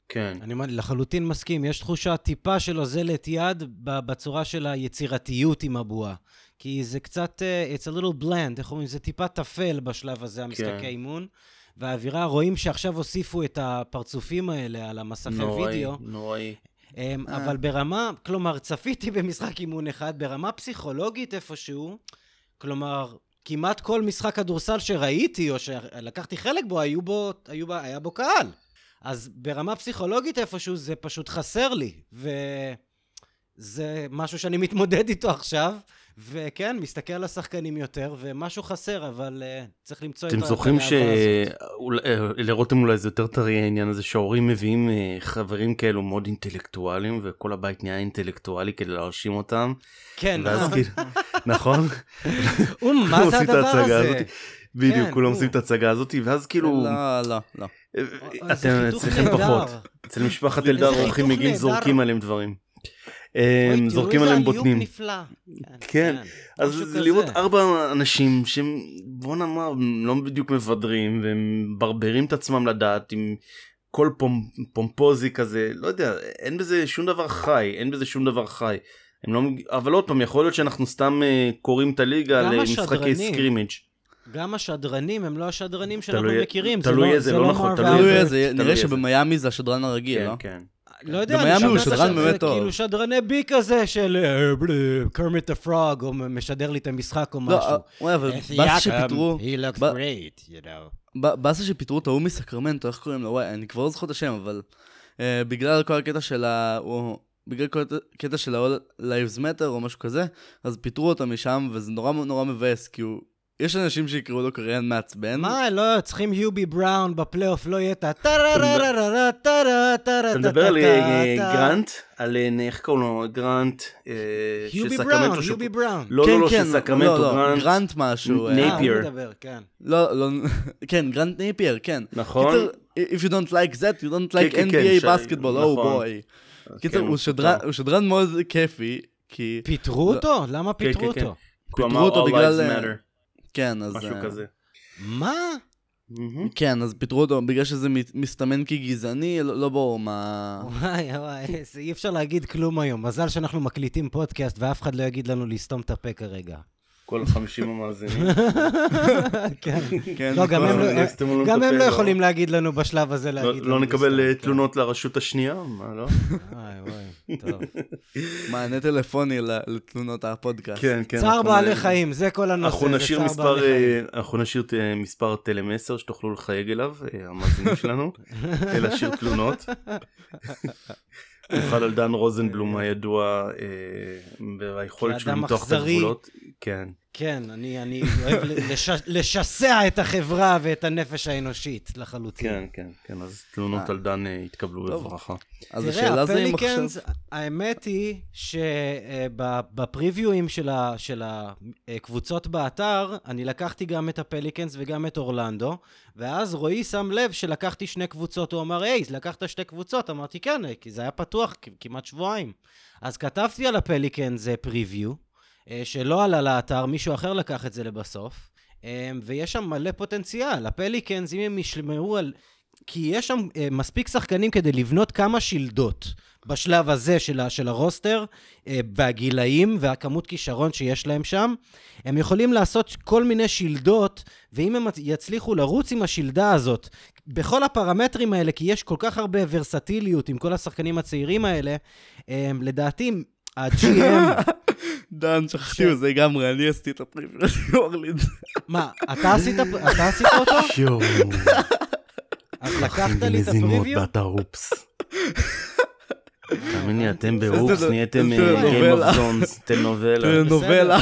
כן. אני אומר, לחלוטין מסכים, יש תחושה טיפה של אוזלת יד ב- בצורה של היצירתיות עם הבועה. כי זה קצת, uh, it's a little bland, איך אומרים? זה טיפה טפל בשלב הזה, המשחקי כן. אימון. והאווירה, רואים שעכשיו הוסיפו את הפרצופים האלה על המסכי נוראי, וידאו. נוראי. Um, אה. אבל ברמה, כלומר, צפיתי במשחק אימון אחד, ברמה פסיכולוגית איפשהו, כלומר, כמעט כל משחק כדורסל שראיתי או שלקחתי חלק בו, היו בו, היו בו, היה בו קהל. אז ברמה פסיכולוגית איפשהו זה פשוט חסר לי, וזה משהו שאני מתמודד איתו עכשיו, וכן, מסתכל על השחקנים יותר, ומשהו חסר, אבל uh, צריך למצוא את אתם ה- זוכרים את הלהבה הזאת. שלרותם אולי זה יותר טרי העניין הזה שההורים מביאים אה, חברים כאלו מאוד אינטלקטואלים וכל הבית נהיה אינטלקטואלי כדי להרשים אותם. כן, ואז נכון. כאילו, נכון? מה זה הדבר הזה? בדיוק, כן, כולם. עושים את ההצגה הזאת ואז כאילו, לא, לא, לא. אה, אה, אתם אצלכם נהדר. פחות. אצל משפחת אלדר חיתוך מגיל. זורקים עליהם דברים. הם תראו זורקים עליהם בוטנים. כן, אז משהו זה כזה. לראות ארבע אנשים שהם בוא נאמר לא בדיוק מבדרים והם מברברים את עצמם לדעת עם קול פומ, פומפוזי כזה לא יודע אין בזה שום דבר חי אין בזה שום דבר חי. הם לא, אבל עוד פעם יכול להיות שאנחנו סתם אה, קוראים את הליגה למשחקי השדרנים. גם השדרנים הם לא השדרנים שאנחנו תלוי- מכירים. זה תלוי לא- איזה, זה לא נכון, תלוי איזה. נראה. שבמיאמי זה השדרן הרגיל, כן לא? כן. לא יודע, במיאמי אני הוא שומע שדרן שזה באמת טוב. כאילו שדרני בי כזה של קרמיט הפרוג, או משדר לי את המשחק או משהו. לא, וואי, אבל באסה שפיטרו, He looks great, you know. באסה שפיטרו את ההוא מסקרמנטו, איך קוראים לו? וואי, אני כבר לא זוכר את השם, אבל אה, בגלל כל הקטע של ה... בגלל כל הקטע של ה-All Lives Matter או משהו כזה, אז פיטרו אותו משם, וזה נורא נורא מבאס, כי הוא... יש אנשים שיקראו לו קריין מעצבן. מה, לא, צריכים יובי בראון בפלייאוף, לא יהיה את ה... אתה מדבר על. גרנט על איך קוראים לו גרנט יובי בראון, יובי בראון. לא לא לא שסקרמנטו לא, לא, גרנט גרנט משהו. נייפייר. כן. לא, לא, כן, גרנט נייפייר, כן. נכון? if you don't like that, you don't like NBA basketball, oh boy. קיצר, הוא שדרן- מאוד כיפי, כי... פיטרו. אותו? למה פיטרו. אותו? פיטרו אותו בגלל, כן, אז... משהו אה, כזה. מה? מהמם. כן, אז פיטרו אותו בגלל שזה מסתמן כגזעני, לא לא ברור מה... וואי, וואי, אי אפשר להגיד כלום היום. מזל שאנחנו מקליטים פודקאסט ואף אחד לא יגיד לנו לסתום את הפה כרגע. כל 50 המאזינים. כן. כן, לא, גם הם לא- לא גם הם לא לא. יכולים להגיד לנו בשלב הזה לא- להגיד לנו לא נקבל לסתום, אה. תלונות לרשות השנייה? מה לא? וואי, וואי, טוב. מענה טלפוני ל- לתלונות הפודקאסט. כן, כן. צער בעלי חיים, זה כל הנושא, אנחנו זה נשאיר צער מספר, בעלי חיים. אה, אנחנו נשאיר אה, מספר טלמסר שתוכלו לחייג אליו, המאזינים שלנו, אה, להשאיר תלונות. במיוחד על דן רוזנבלום הידוע אה, והיכולת שלו למתוח את. הגבולות. כן. כן, אני, אני אוהב לש, לשסע את החברה ואת הנפש האנושית לחלוטין. כן, כן, כן, אז תלונות אה. על דן יתקבלו טוב. בברכה. אז תראה, השאלה זה אם עכשיו... הפליקנס, האמת היא שבפריוויואים של, ה, של הקבוצות באתר, אני לקחתי גם את הפליקנס וגם את אורלנדו, ואז רועי שם לב שלקחתי שני קבוצות, הוא אמר, היי, לקחת שתי קבוצות? אמרתי, כן, כי זה היה פתוח כמעט שבועיים. אז כתבתי על הפליקנס פריוויו, שלא עלה לאתר, מישהו אחר לקח את זה לבסוף. אה, ויש שם מלא פוטנציאל. הפליקנס, אם הם ישמרו על... כי יש שם אה, מספיק שחקנים כדי לבנות כמה שלדות בשלב הזה של, ה, של הרוסטר, אה, והגילאים והכמות כישרון שיש להם שם. הם יכולים לעשות כל מיני שלדות, ואם הם יצליחו לרוץ עם השלדה הזאת, בכל הפרמטרים האלה, כי יש כל כך הרבה ורסטיליות עם כל השחקנים הצעירים האלה, אה, לדעתי, ה-GM... דן, שכחתי מזה לגמרי, אני עשיתי את הפריוויו של ניו אורלינס. מה, אתה עשית, אותו? יואו, אז לקחת לי את הפריוויו? באתר אופס. תאמין לי, אתם באופס נהייתם איזה Game of Zones, טלנובלה. נובלה.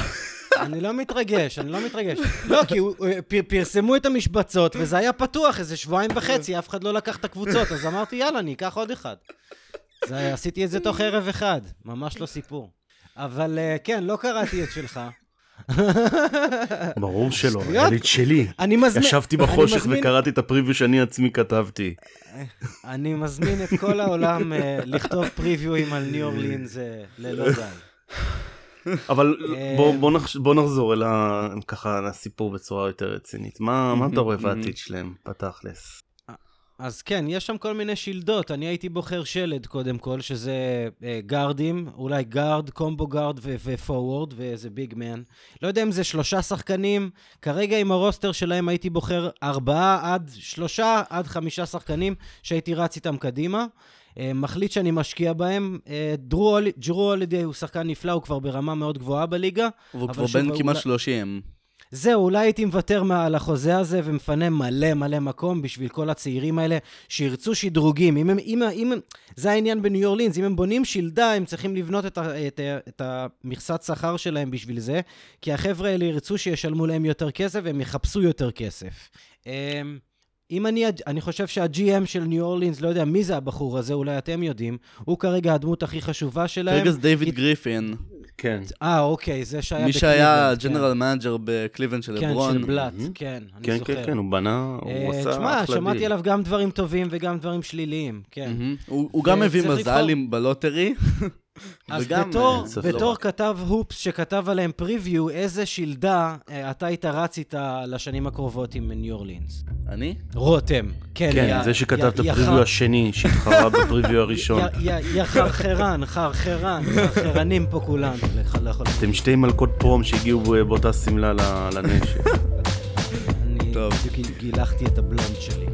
אני לא מתרגש, אני לא מתרגש. לא, כי אה, פר- פרסמו את המשבצות, וזה היה פתוח איזה שבועיים וחצי, אף אחד לא לקח את הקבוצות, אז אמרתי, יאללה, אני אקח עוד אחד. זה, עשיתי את זה תוך ערב אחד, ממש לא סיפור. אבל אה, כן, לא קראתי את שלך. ברור שלא. היה לי את שלי. אני מזמין... ישבתי בחושך מזמין- וקראתי את הפריוויו שאני עצמי כתבתי. אני מזמין את כל העולם אה, לכתוב פריוויואים על ניו אורלינס אה, ללא די. אבל אה, בוא- בוא נחש- בוא נחזור אל ה- ככה לסיפור בצורה יותר רצינית. מה מה אתה רואה בעתיד שלהם, בתכלס? אז כן, יש שם כל מיני שלדות. אני הייתי בוחר שלד קודם כל, שזה אה, גארדים, אולי גארד, combo guard ו forward ואיזה big man. לא יודע אם זה שלושה שחקנים. כרגע עם ה roster שלהם הייתי בוחר ארבעה עד שלושה עד חמישה שחקנים שהייתי רץ איתם קדימה. אה, מחליט שאני משקיע בהם. אה, דרו הולידי הוא שחקן נפלא, הוא כבר ברמה מאוד גבוהה בליגה. והוא כבר בן אולי- כמעט 30. זהו, אולי הייתי מוותר על החוזה הזה ומפנה מלא מלא מקום בשביל כל הצעירים האלה שירצו שדרוגים. אם הם, אם, אם, זה העניין בניו אורלינס, אם הם בונים שלדה, הם צריכים לבנות את, ה, את, את המכסת שכר שלהם בשביל זה, כי החבר'ה האלה ירצו שישלמו להם יותר כסף והם יחפשו יותר כסף. אם אני, אני חושב שה-GM של ניו אורלינס, לא יודע מי זה הבחור הזה, אולי אתם יודעים, הוא כרגע הדמות הכי חשובה שלהם. כרגע זה דיוויד הת- גריפין, כן. אה, אוקיי, זה שהיה מי שהיה כן. general manager בקליבלנד של כן, לברון. של בלאט, מהמם. כן, אני כן, זוכר. כן, כן, הוא בנה, אה, הוא עשה תשמע, אחלה שמעתי דיל. עליו גם דברים טובים וגם דברים שליליים, כן. מהמם. הוא הוא גם מביא וצריך מזל לבחור. עם ב lottery. אז וגם, בתור, אה, בתור לא. כתב הופס שכתב עליהם preview, איזה שלדה אה, אתה היית רץ איתה לשנים הקרובות עם ניו אורלינס? אני? רותם. כן, כן, יא- זה שכתב את הפריוויו חר- השני שהתחרה בפריוויו הראשון. יא- חרחרן, חרחרן, חרחרנים פה לכל- אתם שתי מלכות פרום שהגיעו באותה שמלה לנשק. אני טוב. בדיוק גילחתי את הבלונד שלי.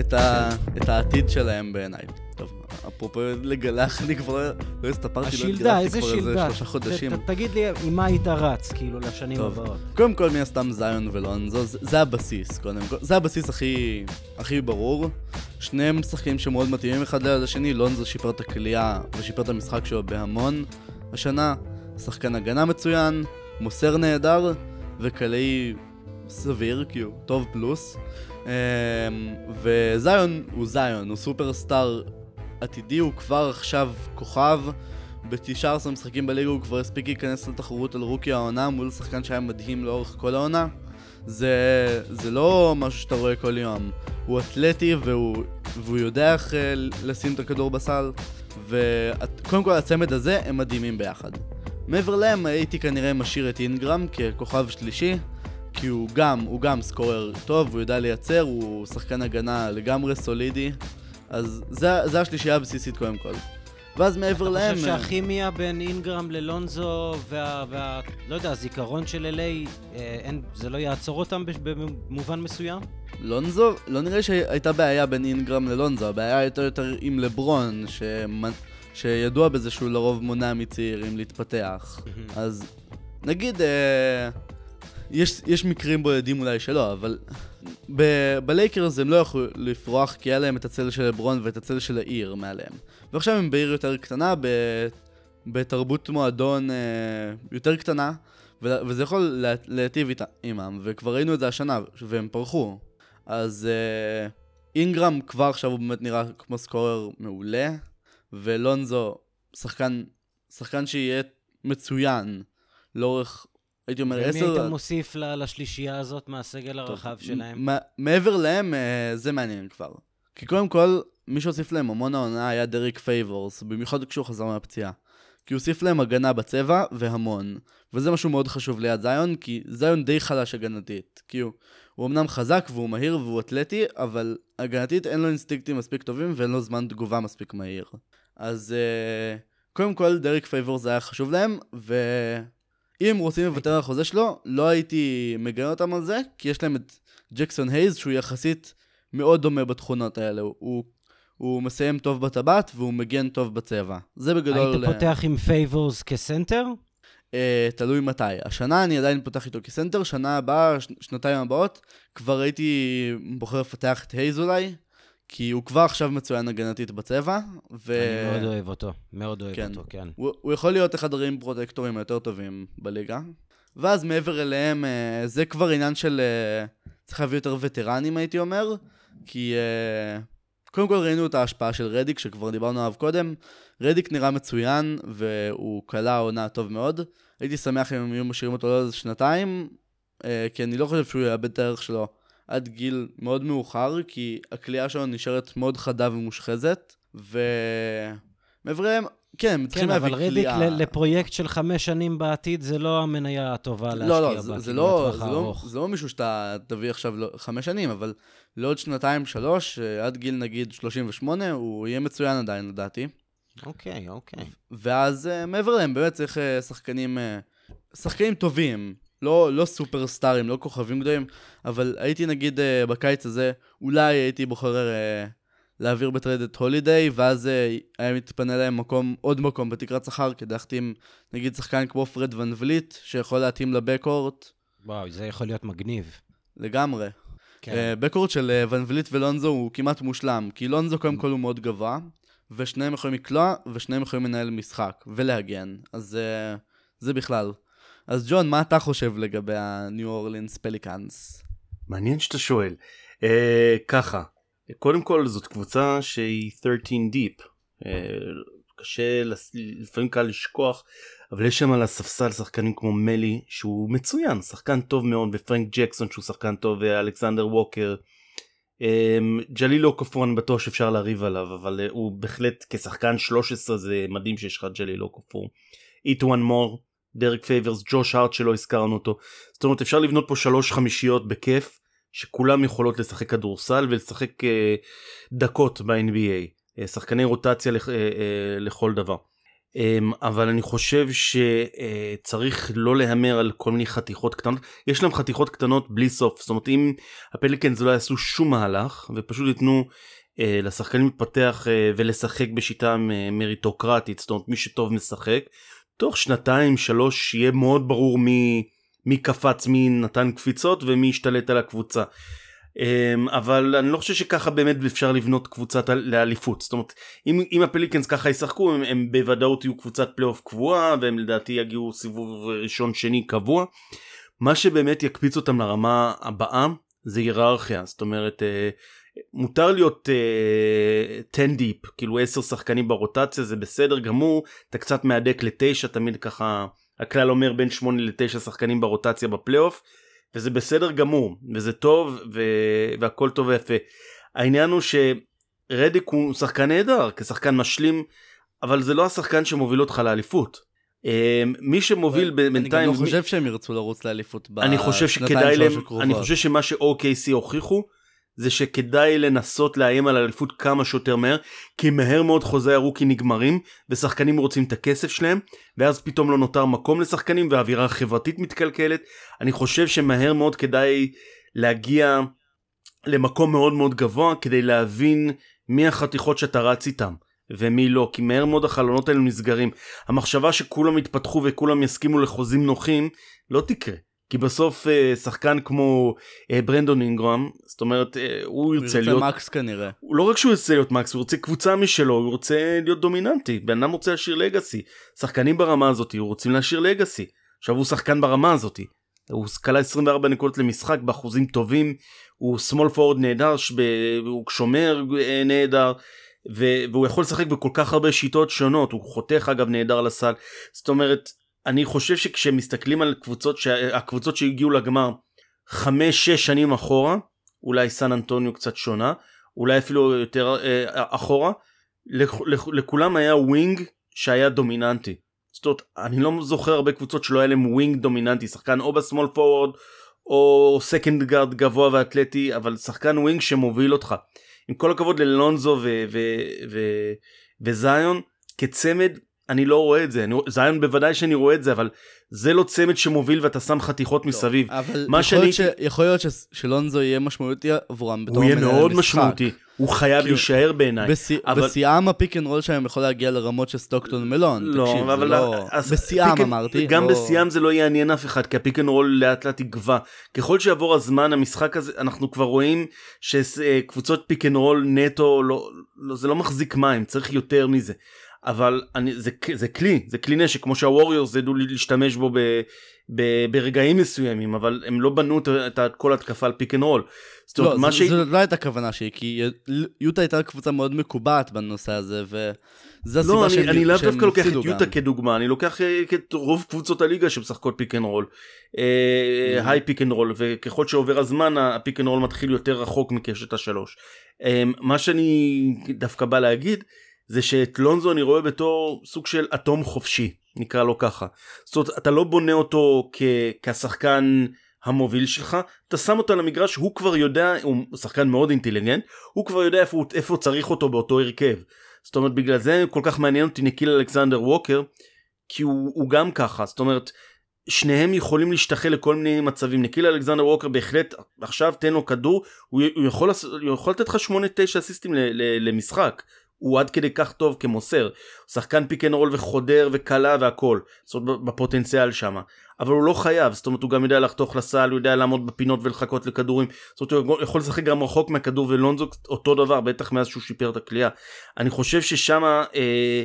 את ה- את העתיד שלהם בעיניי. טוב, אפרופו לגלח, אני כבר לא- לא הסתפרתי, לא התגלחתי כבר איזה? שלושה חודשים. תגיד לי, עם מה היית רץ, כאילו, לשנים. הבאות? קודם כל, מן הסתם זיון ולונזו, זה, זה הבסיס, קודם כל. זה הבסיס הכי, הכי ברור. שניהם שחקנים שמאוד מתאימים אחד ליד השני, לונזו שיפר את הכלייה ושיפר את המשחק שלו בהמון השנה. שחקן הגנה מצוין, מוסר נהדר, וקלעי סביר, כאילו, טוב פלוס. אמ, וזיון הוא זיון, הוא סופרסטאר עתידי, הוא כבר עכשיו כוכב. ב-19 משחקים בליגה הוא כבר הספיק להיכנס לתחרות על רוקי העונה מול שחקן שהיה מדהים לאורך כל העונה. זה, זה לא משהו שאתה רואה כל יום. הוא אתלטי והוא, והוא יודע איך אה, לשים את הכדור בסל. וקודם כל הצמד הזה הם מדהימים ביחד. מעבר להם הייתי כנראה משאיר את אינגרם ככוכב שלישי, כי הוא גם, הוא גם סקורר טוב, הוא יודע לייצר, הוא שחקן הגנה לגמרי סולידי. אז זה, זה השלישייה הבסיסית קודם כל. ואז מעבר להם... אתה חושב אה, שהכימיה בין אינגרם ללונזו וה... וה לא יודע, הזיכרון של LA, אה, אין, זה לא יעצור אותם במובן מסוים? לונזו, לא נראה שהייתה בעיה בין אינגרם ללונזו, הבעיה הייתה יותר עם לברון, שמנ... שידוע בזה שהוא לרוב מונע מצעירים להתפתח. אז נגיד, אה, יש, יש מקרים בודדים אולי שלא, אבל ב- בלייקרס הם לא יכלו לפרוח כי היה להם את הצל של לברון ואת הצל של העיר מעליהם. ועכשיו הם בעיר יותר קטנה, ב- בתרבות מועדון אה, יותר קטנה, ו- וזה יכול לה- להיטיב עימם, וכבר ראינו את זה השנה, והם פרחו. אז אה, אינגרם כבר עכשיו הוא באמת נראה כמו סקורר מעולה, ולונזו שחקן, שחקן שיהיה מצוין לאורך, הייתי אומר, ומי עשר... היית מוסיף לשלישייה הזאת מהסגל הרחב שלהם? מעבר להם, אה, זה מעניין כבר. כי קודם כל, מי שהוסיף להם המון העונה היה דריק פייבורס, במיוחד כשהוא חזר מהפציעה. כי הוא הוסיף להם הגנה בצבע, והמון. וזה משהו מאוד חשוב ליד זיון, כי זיון די חלש הגנתית. כי הוא, הוא אמנם חזק והוא מהיר והוא אתלטי, אבל הגנתית אין לו אינסטינקטים מספיק טובים ואין לו זמן תגובה מספיק מהיר. אז uh, קודם כל, דריק פייבורס היה חשוב להם, ואם הם רוצים לוותר על החוזה שלו, לא הייתי מגן אותם על זה, כי יש להם את ג'קסון הייז, שהוא יחסית מאוד דומה בתכונות האלה. הוא, הוא מסיים טוב בטבעת והוא מגן טוב בצבע. זה בגדול... היית פותח עם פייבורס כסנטר? Uh, תלוי מתי. השנה אני עדיין פותח איתו כסנטר, שנה הבאה. שנתיים הבאות, כבר הייתי בוחר לפתח את הייז אולי, כי הוא כבר עכשיו מצוין הגנתית בצבע, ו... אני מאוד אוהב אותו, מאוד אוהב כן. אותו, כן. הוא, הוא יכול להיות אחד הרים פרוטקטורים היותר טובים בליגה. ואז מעבר אליהם, uh, זה כבר עניין של... Uh, צריך להביא יותר וטרנים הייתי אומר, כי uh, קודם כל ראינו את ההשפעה של רדיק, שכבר דיברנו עליו קודם. רדיק נראה מצוין, והוא כלה עונה טוב מאוד. הייתי שמח אם הם היו משאירים אותו לעוד שנתיים, כי אני לא חושב שהוא יאבד את הערך שלו עד גיל מאוד מאוחר, כי הכלייה שלו נשארת מאוד חדה ומושחזת, ומעבר אליהם, כן, הם צריכים כן, להביא אבל כליאה. רדיק ל- לפרויקט של חמש שנים בעתיד זה לא המניה הטובה להשקיע לא, בה, לא, זה, זה, לא, זה, לא, הארוך. זה לא מישהו שאתה תביא עכשיו לא, חמש שנים, אבל לעוד שנתיים, שלוש, אה, עד גיל נגיד 38, הוא יהיה מצוין עדיין לדעתי. אוקיי, אוקיי. ואז אה, מעבר להם, באמת צריך אה, שחקנים, שחקנים טובים, לא, לא סופרסטארים, לא כוכבים גדולים, אבל הייתי נגיד אה, בקיץ הזה, אולי הייתי בוחר אה, להעביר ב trade את הולידיי, ואז אה, היה מתפנה להם מקום, עוד מקום בתקרת שכר, כדי להחתים נגיד שחקן כמו פרד ון וליט, שיכול להתאים ל backcourt. וואו, זה יכול להיות מגניב. לגמרי. כן. כן. backcourt של אה, ון וליט ולונזו הוא כמעט מושלם, כי לונזו קודם כל הוא מאוד גבוה, ושניהם יכולים לקלוע, ושניהם יכולים לנהל משחק, ולהגן. אז uh, זה בכלל. אז ג'ון, מה אתה חושב לגבי ה-New Orleans Pelicans? מעניין שאתה שואל. אה, ככה, קודם כל זאת קבוצה שהיא 13 דיפ. אה, קשה, לס- לפעמים קל לשכוח, אבל יש שם על הספסל שחקנים כמו מלי שהוא מצוין, שחקן טוב מאוד, ופרנק ג'קסון שהוא שחקן טוב, ואלכסנדר ווקר. אה, ג'לילו קופור אני בטוח שאפשר לריב עליו, אבל אה, הוא בהחלט כשחקן 13 זה מדהים שיש לך ג'לילו קופור. E'Twaun Moore, דרק פייברס, ג'וש הארט שלא הזכרנו אותו. זאת אומרת אפשר לבנות פה שלוש חמישיות בכיף. שכולם יכולות לשחק כדורסל ולשחק אה, דקות ב-NBA, אה, שחקני רוטציה לכ, אה, אה, לכל דבר. אה, אבל אני חושב שצריך לא להמר על כל מיני חתיכות קטנות, יש להם חתיכות קטנות בלי סוף, זאת אומרת אם הפליקנס לא יעשו שום מהלך ופשוט ייתנו אה, לשחקנים להתפתח אה, ולשחק בשיטה מריטוקרטית, זאת אומרת מי שטוב משחק, תוך שנתיים שלוש יהיה מאוד ברור מי... מי קפץ, מי נתן קפיצות ומי השתלט על הקבוצה. אמ, אבל אני לא חושב שככה באמת אפשר לבנות קבוצת לאליפות. זאת אומרת, אם, אם הפליקנס ככה ישחקו, הם, הם בוודאות יהיו קבוצת פלייאוף קבועה, והם לדעתי יגיעו סיבוב ראשון שני קבוע. מה שבאמת יקפיץ אותם לרמה הבאה זה היררכיה. זאת אומרת, אה, מותר להיות uh, 10 דיפ, כאילו 10 שחקנים ברוטציה, זה בסדר גמור, אתה קצת מהדק לתשע, תמיד ככה... הכלל אומר בין 8 ל-9 שחקנים ברוטציה בפלייאוף, וזה בסדר גמור, וזה טוב, ו... והכל טוב ויפה. העניין הוא שרדיק הוא שחקן נהדר, כשחקן משלים, אבל זה לא השחקן שמוביל אותך לאליפות. מי שמוביל בינתיים... אני גם לא חושב שהם ירצו לרוץ לאליפות חושב שכדאי להם, אני חושב שמה ש-OKC הוכיחו, זה שכדאי לנסות לאיים על אליפות כמה שיותר מהר, כי מהר מאוד חוזי הרוקי נגמרים, ושחקנים רוצים את הכסף שלהם, ואז פתאום לא נותר מקום לשחקנים, והאווירה החברתית מתקלקלת. אני חושב שמהר מאוד כדאי להגיע למקום מאוד מאוד גבוה, כדי להבין מי החתיכות שאתה רץ איתם. ומי לא, כי מהר מאוד החלונות האלו נסגרים. המחשבה שכולם יתפתחו וכולם יסכימו לחוזים נוחים, לא תקרה. כי בסוף אה, שחקן כמו אה, ברנדון אינגרם, זאת אומרת, אה, הוא ירצה להיות... הוא מקס כנראה. הוא לא רק שהוא ירצה להיות מקס, הוא רוצה קבוצה משלו, הוא רוצה להיות דומיננטי. בן אדם רוצה להשאיר לגאסי. שחקנים ברמה הזאת, הוא רוצים להשאיר לגאסי. עכשיו הוא שחקן ברמה הזאת. הוא כלה 24 נקודות למשחק באחוזים טובים, הוא small forward נהדר, שב... הוא שומר נהדר. והוא יכול לשחק בכל כך הרבה שיטות שונות, הוא חותך אגב נהדר לסל, זאת אומרת, אני חושב שכשמסתכלים על קבוצות, הקבוצות שהגיעו לגמר חמש שש שנים אחורה, אולי סן אנטוניו קצת שונה, אולי אפילו יותר אה, אחורה, לכ, לכ, לכולם היה wing שהיה דומיננטי. זאת אומרת, אני לא זוכר הרבה קבוצות שלא היה להם wing דומיננטי, שחקן או ב small forward או second guard גבוה ואתלטי, אבל שחקן wing שמוביל אותך. עם כל הכבוד ללונזו וזיון, כצמד אני לא רואה את זה, אני, זיון בוודאי שאני רואה את זה, אבל זה לא צמד שמוביל ואתה שם חתיכות לא, מסביב. אבל יכול, שאני... ש... יכול להיות ש... שלונזו יהיה משמעותי עבורם בתור מנהל המשחק. הוא יהיה מאוד משמעותי, הוא חייב כי... להישאר בעיניי. בשיא... אבל... בשיאם ה pick and roll שלהם יכול להגיע לרמות של סטוקטון מלון. לא, תקשיב, אבל... לא... אז בשיאם אמרתי. גם לא... בשיאם זה לא יעניין אף אחד, כי ה pick and roll לאט לאט יגווע. ככל שיעבור הזמן, המשחק הזה, אנחנו כבר רואים שקבוצות pick and roll נטו, לא, לא, זה לא מחזיק מים, צריך יותר מזה. אבל אני, זה, זה כלי, זה כלי נשק, כמו שהווריורס ידעו להשתמש בו ב, ב, ברגעים מסוימים, אבל הם לא בנו את, את כל התקפה על pick and roll. לא, זו, ש... זו לא הייתה הכוונה שלי, כי יוטה הייתה קבוצה מאוד מקובעת בנושא הזה, וזה הסיבה לא, שהם הפסידו גם. לא, אני לאו דווקא לוקח את יוטה כדוגמה, אני לוקח אה, את רוב קבוצות הליגה שמשחקות pick and roll. high pick and roll, וככל שעובר הזמן ה pick and roll מתחיל יותר רחוק מקשת השלוש. אה, מה שאני דווקא בא להגיד, זה שאת לונזו אני רואה בתור סוג של אטום חופשי, נקרא לו ככה. זאת אומרת, אתה לא בונה אותו כ- כשחקן המוביל שלך, אתה שם אותו על המגרש, הוא כבר יודע, הוא שחקן מאוד אינטליגנט, הוא כבר יודע איפה, איפה צריך אותו באותו הרכב. זאת אומרת, בגלל זה כל כך מעניין אותי ניקיל אלכסנדר ווקר, כי הוא, הוא גם ככה, זאת אומרת, שניהם יכולים להשתחל לכל מיני מצבים. ניקיל אלכסנדר ווקר בהחלט, עכשיו תן לו כדור, הוא, יכול, הוא יכול לתת לך 8-9 אסיסטים למשחק. הוא עד כדי כך טוב כמוסר. שחקן pick and roll וחודר וקולע והכל. זאת אומרת בפוטנציאל שם. אבל הוא לא חייב, זאת אומרת הוא גם יודע לחתוך לסל, הוא יודע לעמוד בפינות ולחכות לכדורים. זאת אומרת הוא יכול לשחק גם רחוק מהכדור ולונזו אותו דבר, בטח מאז שהוא שיפר את הקליעה. אני חושב ששם אה,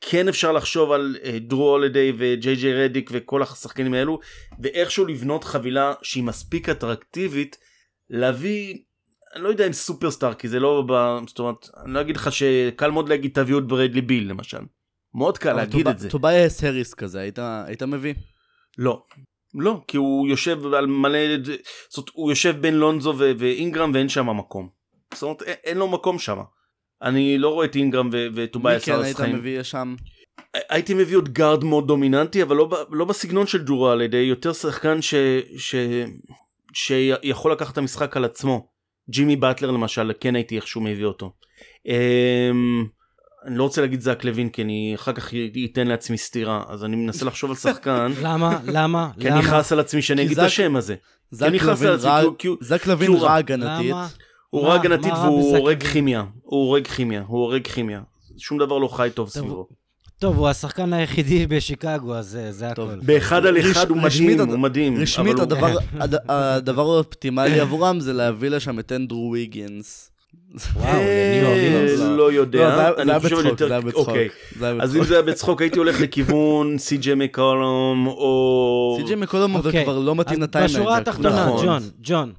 כן אפשר לחשוב על אה, דרו הולדיי וג'יי ג'יי רדיק וכל השחקנים האלו, ואיכשהו לבנות חבילה שהיא מספיק אטרקטיבית להביא אני לא יודע אם סופרסטאר כי זה לא ב... זאת אומרת אני לא אגיד לך שקל מאוד להגיד תביאו את ברדלי ביל למשל. מאוד קל להגיד את זה. טוביאס הריס כזה היית, היית מביא? לא. לא כי הוא יושב על מלא זאת אומרת הוא יושב בין לונזו ו- ואינגרם ואין שם מקום. זאת אומרת אין, אין לו מקום שם. אני לא רואה את אינגרם ו- וטוביאס הריס חיים. מי כן היית מביא שם? הייתי מביא עוד גארד מאוד דומיננטי אבל לא, לא בסגנון של ג'רו הולידיי יותר שחקן ש... ש... שיכול לקחת את המשחק על עצמו. ג'ימי באטלר למשל כן הייתי איכשהו מביא אותו. אמ, אני לא רוצה להגיד זאק לוין כי אני אחר כך אתן לעצמי סטירה אז אני מנסה לחשוב על שחקן. למה? למה? כי אני אכעס על עצמי שאני אגיד את השם הזה. זאק לוין רע הגנתית. הוא רע הגנתית והוא הורג כימיה. הוא הורג כימיה. הוא הורג כימיה. שום דבר לא חי טוב סביבו. טוב, הוא השחקן היחידי בשיקגו, אז זה הכל. באחד על אחד הוא מדהים, הוא מדהים. רשמית הדבר האופטימלי עבורם זה להביא לשם את אנדרו ויגינס. וואו, אה, לא יודע, לא, אני חושב יותר, זה היה בצחוק. אוקיי. אז אם זה היה בצחוק הייתי הולך לכיוון סי.ג'י מקולום או... סי.ג'י מקולום זה כבר לא מתאים ל timeline. בשורה התחתונה, נכון. ג'ון, ג'ון,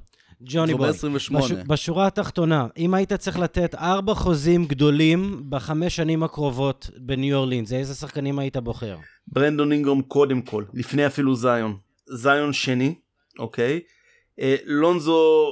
ג'וני בוי. בש, בשורה התחתונה, אם היית צריך לתת ארבע חוזים גדולים בחמש שנים הקרובות בניו אורלינס, איזה שחקנים היית בוחר? ברנדון אינגרום קודם כל, לפני אפילו זיון. זיון שני, אוקיי? אה, לונזו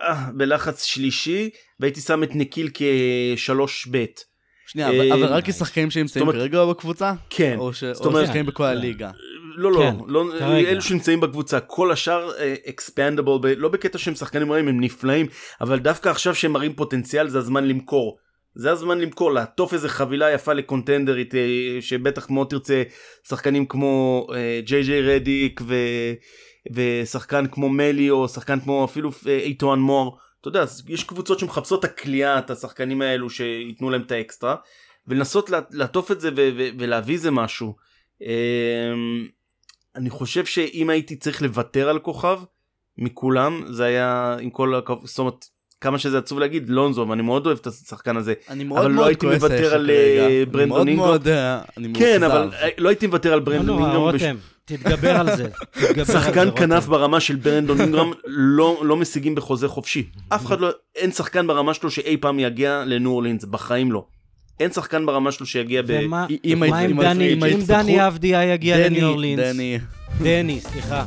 אה, בלחץ שלישי, והייתי שם את נקיל כשלוש בית. שנייה, אבל, אבל רק כשחקנים שנמצאים כרגע בקבוצה? כן. או שחקנים בכל הליגה? לא, לא, כן, לא, אלו שנמצאים בקבוצה, כל השאר אקספנדבל, uh, לא בקטע שהם שחקנים רעים, הם נפלאים, אבל דווקא עכשיו שהם מראים פוטנציאל זה הזמן למכור. זה הזמן למכור, לעטוף איזה חבילה יפה לקונטנדרית, uh, שבטח מאוד תרצה שחקנים כמו אה, ג'יי ג'יי רדיק ו... ושחקן כמו מלי או שחקן כמו אפילו איתואן מור. אתה יודע, יש קבוצות שמחפשות את הכלייה, את השחקנים האלו שייתנו להם את האקסטרה, ולנסות לעטוף את זה ולהביא איזה משהו. אני חושב שאם הייתי צריך לוותר על כוכב מכולם זה היה עם כל הכבוד זאת אומרת כמה שזה עצוב להגיד לונזו ואני מאוד אוהב את השחקן הזה אני מאוד אבל לא מאוד הייתי כועס מוותר על, ברנדון אינגרם. אני כן. אבל לא הייתי מוותר על לא ברנדון אינגרם רותם, תתגבר על זה. תתגבר על זה, שחקן רותם. כנף ברמה של ברנדון אינגרם לא, לא משיגים בחוזה חופשי. אף אחד לא, אין שחקן ברמה שלו שאי פעם יגיע לניו אורלינס, בחיים לא. אין שחקן ברמה שלו שיגיע ב... ומה אם דני, אם דני אבדיה יגיע דני, לניו אורלינס? דני, דני, סליחה.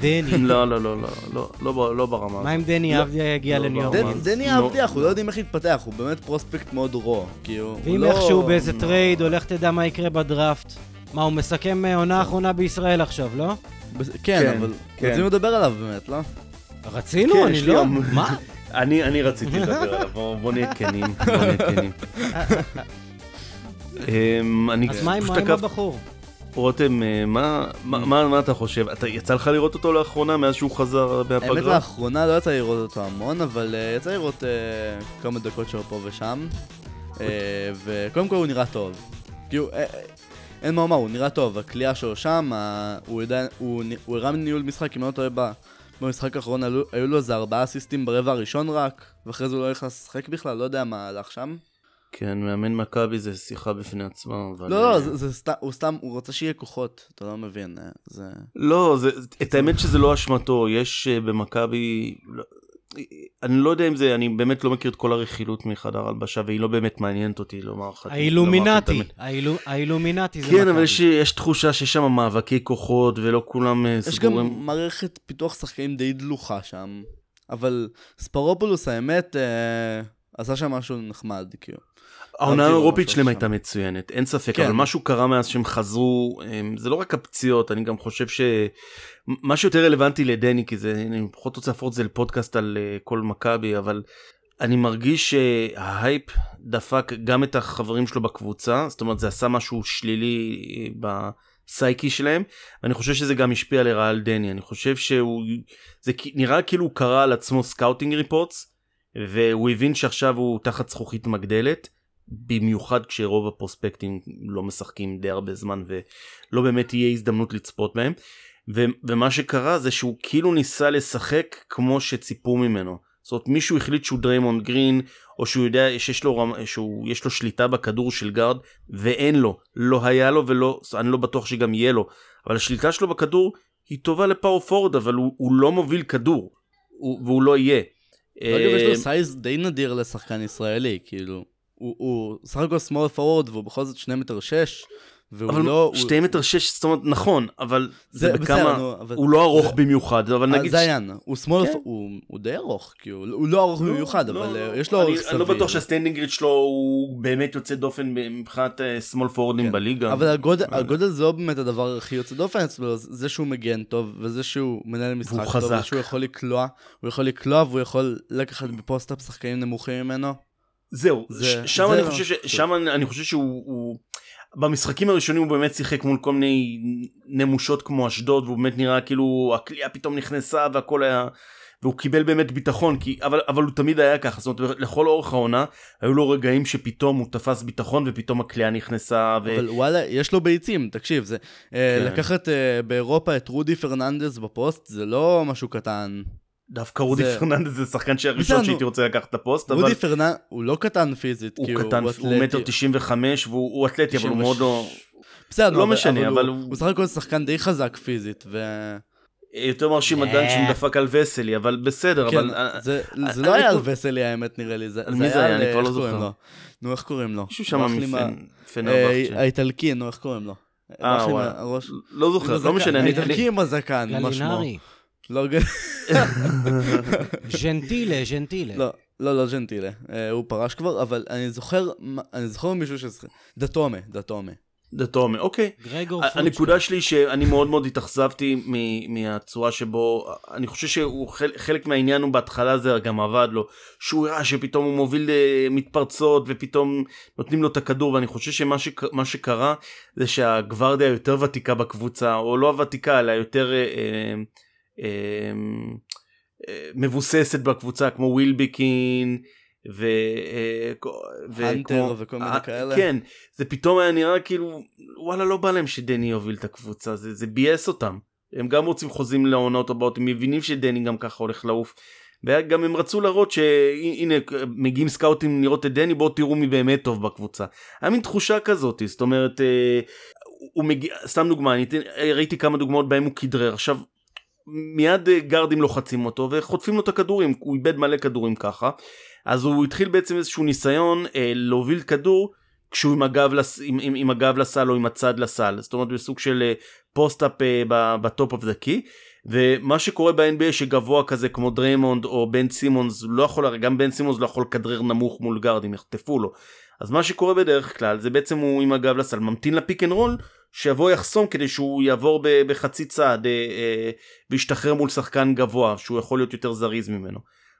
דני. לא, לא, לא, לא, לא, לא, ב- לא ברמה. מה אם דני לא, אבדיה יגיע לניו דני- אורלינס? דני. אבדיה, אנחנו לא יודעים איך הוא יתפתח, הוא באמת prospect מאוד raw. כאילו, הוא ואם איכשהו באיזה trade, לך תדע מה יקרה בדראפט. מה, הוא מסכם אה, עונה אחרונה בישראל עכשיו, לא? כן, כן, אבל כן. רוצים לדבר עליו באמת, לא? רצינו? כן, אני לא. המון. מה? אני, אני רציתי לדבר עליו, בוא, בוא נהיה כנים, בוא נהיה כנים. אמ, אני אז מה עם הבחור? רותם, אה, מה, מה, מה, מה אתה חושב? אתה, יצא לך לראות אותו לאחרונה מאז שהוא חזר האמת מהפגרה? לאחרונה לא יצא לראות אותו המון, אבל אה, יצא לראות אה, כמה דקות שלו פה ושם. אה, וקודם כל הוא נראה טוב. כאילו, אה, אין מה לומר, הוא נראה טוב, הכלייה שלו שם, ה- הוא יודע, הוא הוא הראה מניהול משחק, אם לא טועה, במשחק האחרון עלו- היו לו איזה ארבעה אסיסטים ברבע הראשון רק, ואחרי זה הוא לא נכנס לשחק בכלל, לא יודע מה הלך שם. כן, מאמן מכבי זה שיחה בפני עצמה, אבל... לא, אה, לא, זה- זה סתם, הוא סתם, הוא רוצה שיהיה כוחות, אתה לא מבין, אה, זה... לא, זה, את האמת שזה לא אשמתו, יש אה, במכבי, לא, אני לא יודע אם זה, אני באמת לא מכיר את כל הרכילות מחדר הלבשה, והיא לא באמת מעניינת אותי לומר לך. לומר לך את האילומינטי. האילומינטי זה כן. אבל יש, יש תחושה שיש שם מאבקי כוחות, ולא כולם אה, יש גם סגורים. מערכת פיתוח שחקנים די דלוחה שם, אבל ספרופולוס האמת אה, עשה שם משהו נחמד, כאילו. העונה האירופית שלהם. הייתה מצוינת, אין ספק, כן. אבל משהו קרה מאז שהם חזרו, זה לא רק הפציעות, אני גם חושב שמה שיותר רלוונטי לדני, כי זה, אני פחות רוצה להפוך את זה לפודקאסט על אה, כל מכבי, אבל אני מרגיש שההייפ דפק גם את החברים שלו בקבוצה, זאת אומרת זה עשה משהו שלילי אה, בסייקי שלהם, ואני חושב שזה גם השפיע לרעה על דני, אני חושב שהוא, זה נראה כאילו הוא קרא על עצמו scouting reports, והוא הבין שעכשיו הוא תחת זכוכית מגדלת. במיוחד כשרוב הפרוספקטים לא משחקים די הרבה זמן ולא באמת תהיה הזדמנות לצפות בהם. ו- ומה שקרה זה שהוא כאילו ניסה לשחק כמו שציפו ממנו. זאת אומרת מישהו החליט שהוא דריימונד גרין או שהוא יודע שיש לו, רמ- שהוא, יש לו שליטה בכדור של גארד ואין לו. לא היה לו ולא, אני לא בטוח שגם יהיה לו. אבל השליטה שלו בכדור היא טובה ל power forward אבל הוא, הוא לא מוביל כדור. הוא, והוא לא יהיה. אגב, יש אה, לו size די נדיר לשחקן ישראלי, כאילו. הוא- הוא סך הכל small forward והוא בכל זאת שני מטר שש, והוא אבל לא... הוא- שתי מטר שש, זאת אומרת, נכון, אבל זה, זה בכמה, בסדר, נו, אבל... הוא לא ארוך זה- במיוחד, אבל אה, נגיד... זה העניין, הוא שמאל, כן. הוא הוא די ארוך, כאילו, הוא לא ארוך במיוחד, לא, אבל לא, אה, לא. יש לו אורך סביר. אני לא בטוח שה standing reach שלו הוא באמת יוצא דופן מבחינת small פורוורדים כן. בליגה. אבל הגודל, הגודל זה לא באמת הדבר הכי יוצא דופן אצלו, זה שהוא מגן טוב, וזה שהוא מנהל משחק טוב, חזק. וזה שהוא יכול לקלוע, הוא יכול לקלוע והוא יכול לקחת ב post-up שחקנים נמוכים ממנו. זהו, זה- שם זה אני לא- חושב ש- שם אני- אני חושב שהוא... הוא- במשחקים הראשונים הוא באמת שיחק מול כל מיני נמושות כמו אשדוד והוא באמת נראה כאילו הקליעה פתאום נכנסה והכל היה והוא קיבל באמת ביטחון כי אבל אבל הוא תמיד היה ככה זאת אומרת לכל אורך העונה היו לו רגעים שפתאום הוא תפס ביטחון ופתאום הקליעה נכנסה ו... אבל וואלה, יש לו ביצים, תקשיב, זה... אה, כן. לקחת אה, באירופה את רודי פרננדס בפוסט, זה לא משהו קטן. דווקא רודי זה- פרננדס זה שחקן שהראשון. שהייתי רוצה לקחת את הפוסט אבל רודי פרננדס, הוא לא קטן פיזית, הוא כי קטן הוא אתלטי. מטר תשעים וחמש והוא הוא אתלטי אבל הוא מאוד לא בסדר, לא אבל- משנה, אבל הוא... הוא- הוא סך הכל שחקן די חזק פיזית, ו... יותר מרשים אה. הדן שהוא דפק על וסלי אבל בסדר כן, אבל אה, זה, אה, זה לא אני היה על וסלי האמת נראה לי, זה, על מי זה היה? על, אני כבר אה, לא איך קוראים זוכר. לו? נו, איך קוראים לו? מישהו שם. אה, האיטלקי, נו, איך קוראים לו? אה, וואי. לא זוכר, לא משנה, האיטלקי עם הזקן, מה שמו? לא, ג- ז'נטילה, ז'נטילה. לא, לא, לא ג'נטילה, אה, הוא פרש כבר, אבל אני זוכר, אני זוכר מישהו ש... דתומה, דתומה. דתומי, אוקיי. גרגור פוצ'קה. הנקודה שלי שאני מאוד מאוד התאכזבתי מהצורה שבו אני חושב שהוא חל- חלק מהעניין הוא בהתחלה זה גם עבד לו שהוא הראה שפתאום הוא מוביל אה, מתפרצות ופתאום נותנים לו את הכדור ואני חושב שמה ש- מה שקרה זה שהגוורדיה יותר ותיקה בקבוצה או לא הוותיקה אלא יותר אה, אה, מבוססת בקבוצה כמו ווילביקין ו... הנטר וכל מיני כאלה. כן, זה פתאום היה נראה כאילו, וואלה, לא בא להם שדני יוביל את הקבוצה, זה, זה ביאס אותם. הם גם רוצים חוזים לעונות הבאות, הם מבינים שדני גם ככה הולך לעוף. וגם הם רצו להראות שהנה מגיעים סקאוטים לראות את דני בואו תראו מי באמת טוב בקבוצה. היה מין תחושה כזאת זאת אומרת אה, הוא מגיע סתם דוגמה אני ראיתי כמה דוגמאות בהם הוא כדרר עכשיו מיד אה, גארדים לוחצים אותו וחוטפים לו את הכדורים הוא איבד מלא כדורים ככה. אז הוא התחיל בעצם איזשהו ניסיון אה, להוביל כדור כשהוא עם הגב, לס... עם, עם, עם הגב לסל או עם הצד לסל. זאת אומרת בסוג של post-up אה, ב top of the key. ומה שקורה ב-NBA שגבוה כזה כמו דריימונד או בן סימונס לא יכול, גם בן סימונס לא יכול לכדרר נמוך מול גארדים, יחטפו לו. אז מה שקורה בדרך כלל זה בעצם הוא עם הגב לסל ממתין ל pick and roll שיבוא יחסום כדי שהוא יעבור בחצי צעד אה, אה, וישתחרר מול שחקן גבוה שהוא יכול להיות יותר זריז ממנו.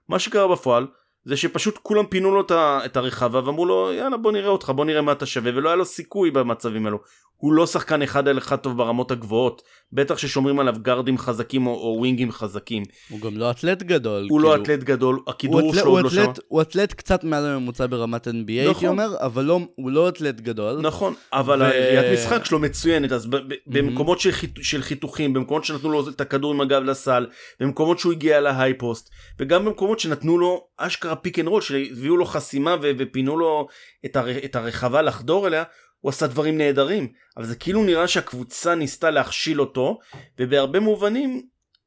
מה שקרה בפועל זה שפשוט כולם פינו לו את הרחבה ואמרו לו יאללה בוא נראה אותך בוא נראה מה אתה שווה ולא היה לו סיכוי במצבים האלו. הוא לא שחקן אחד על אחד טוב ברמות הגבוהות בטח ששומרים עליו גארדים חזקים או, או ווינגים חזקים. הוא גם לא אתלט גדול. הוא לא כאילו... לא אתלט גדול הכידור שלו עוד לא שם. הוא אתלט קצת מעל הממוצע ברמת NBA נכון. הייתי אומר אבל לא, הוא לא אתלט גדול. נכון אבל ו... הראיית משחק שלו מצוינת אז במקומות של, חיתו, של חיתוכים במקומות שנתנו לו את הכדור עם הגב לסל במקומות שהוא הגיע ל high post וגם במקומות שנתנו לו אשכרה pick and roll שהביאו לו חסימה ופינו לו את, הר, את הרחבה לחדור אליה הוא עשה דברים נהדרים. אבל זה כאילו נראה שהקבוצה ניסתה להכשיל אותו ובהרבה מובנים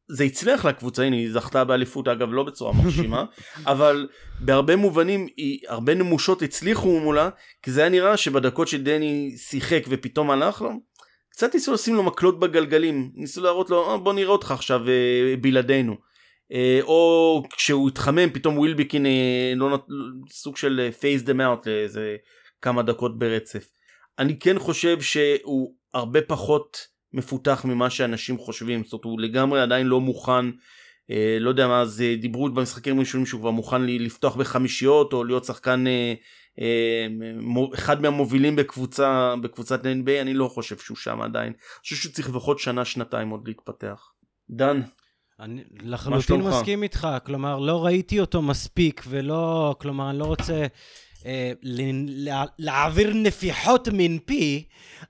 זה הצליח לקבוצה. הנה היא זכתה באליפות אגב לא בצורה מרשימה אבל בהרבה מובנים היא, הרבה נמושות הצליחו מולה כי זה היה נראה שבדקות שדני שיחק ופתאום הלך לו קצת ניסו לשים לו מקלות בגלגלים ניסו להראות לו אה, בוא נראה אותך עכשיו אה, בלעדינו או כשהוא התחמם פתאום ווילביקין אה, לא נת... סוג של phase them out לאיזה כמה דקות ברצף. אני כן חושב שהוא הרבה פחות מפותח ממה שאנשים חושבים זאת אומרת הוא לגמרי עדיין לא מוכן אה, לא יודע מה אז דיברו במשחקים ראשונים שהוא כבר מוכן לפתוח בחמישיות או להיות שחקן אה, אה, אחד מהמובילים בקבוצה בקבוצת NBA אני לא חושב שהוא שם עדיין אני חושב שהוא צריך לפחות שנה שנתיים עוד להתפתח. דן. אני לחלוטין מסכים איתך, כלומר, לא ראיתי אותו מספיק, ולא, כלומר, אני לא רוצה אה, להעביר נפיחות מן פי,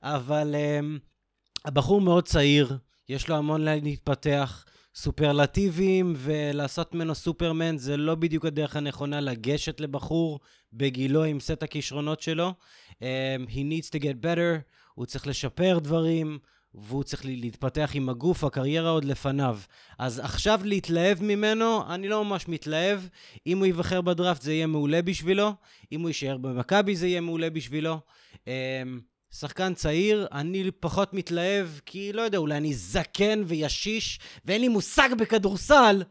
אבל אה, הבחור מאוד צעיר, יש לו המון להתפתח. סופרלטיבים ולעשות ממנו סופרמן זה לא בדיוק הדרך הנכונה לגשת לבחור בגילו עם סט הכישרונות שלו. Um, he needs to get better, הוא צריך לשפר דברים, והוא צריך להתפתח עם הגוף, הקריירה עוד לפניו. אז עכשיו להתלהב ממנו, אני לא ממש מתלהב. אם הוא ייבחר בדראפט זה יהיה מעולה בשבילו, אם הוא יישאר במכבי זה יהיה מעולה בשבילו. אמ, שחקן צעיר, אני פחות מתלהב, כי לא יודע, אולי אני זקן וישיש, ואין לי מושג בכדורסל,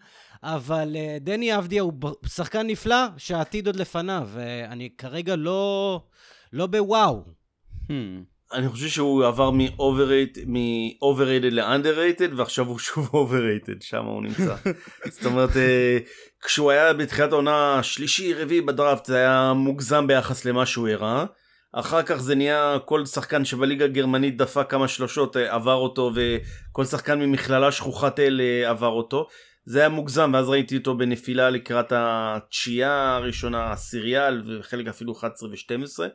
אבל uh, דני אבדיה הוא שחקן נפלא, שהעתיד עוד לפניו, ואני כרגע לא, לא בוואו. Hmm. אני חושב שהוא עבר מ-overrated ל-underrated ועכשיו הוא שוב overrated שם הוא נמצא. זאת אומרת אה, כשהוא היה בתחילת העונה השלישי רביעי בדראפט זה היה מוגזם ביחס למה שהוא הראה. אחר כך זה נהיה כל שחקן שבליגה הגרמנית דפק כמה שלושות אה, עבר אותו וכל שחקן ממכללה שכוחת אל אה, עבר אותו. זה היה מוגזם ואז ראיתי אותו בנפילה לקראת התשיעייה הראשונה העשירייה וחלק אפילו 11 ו-12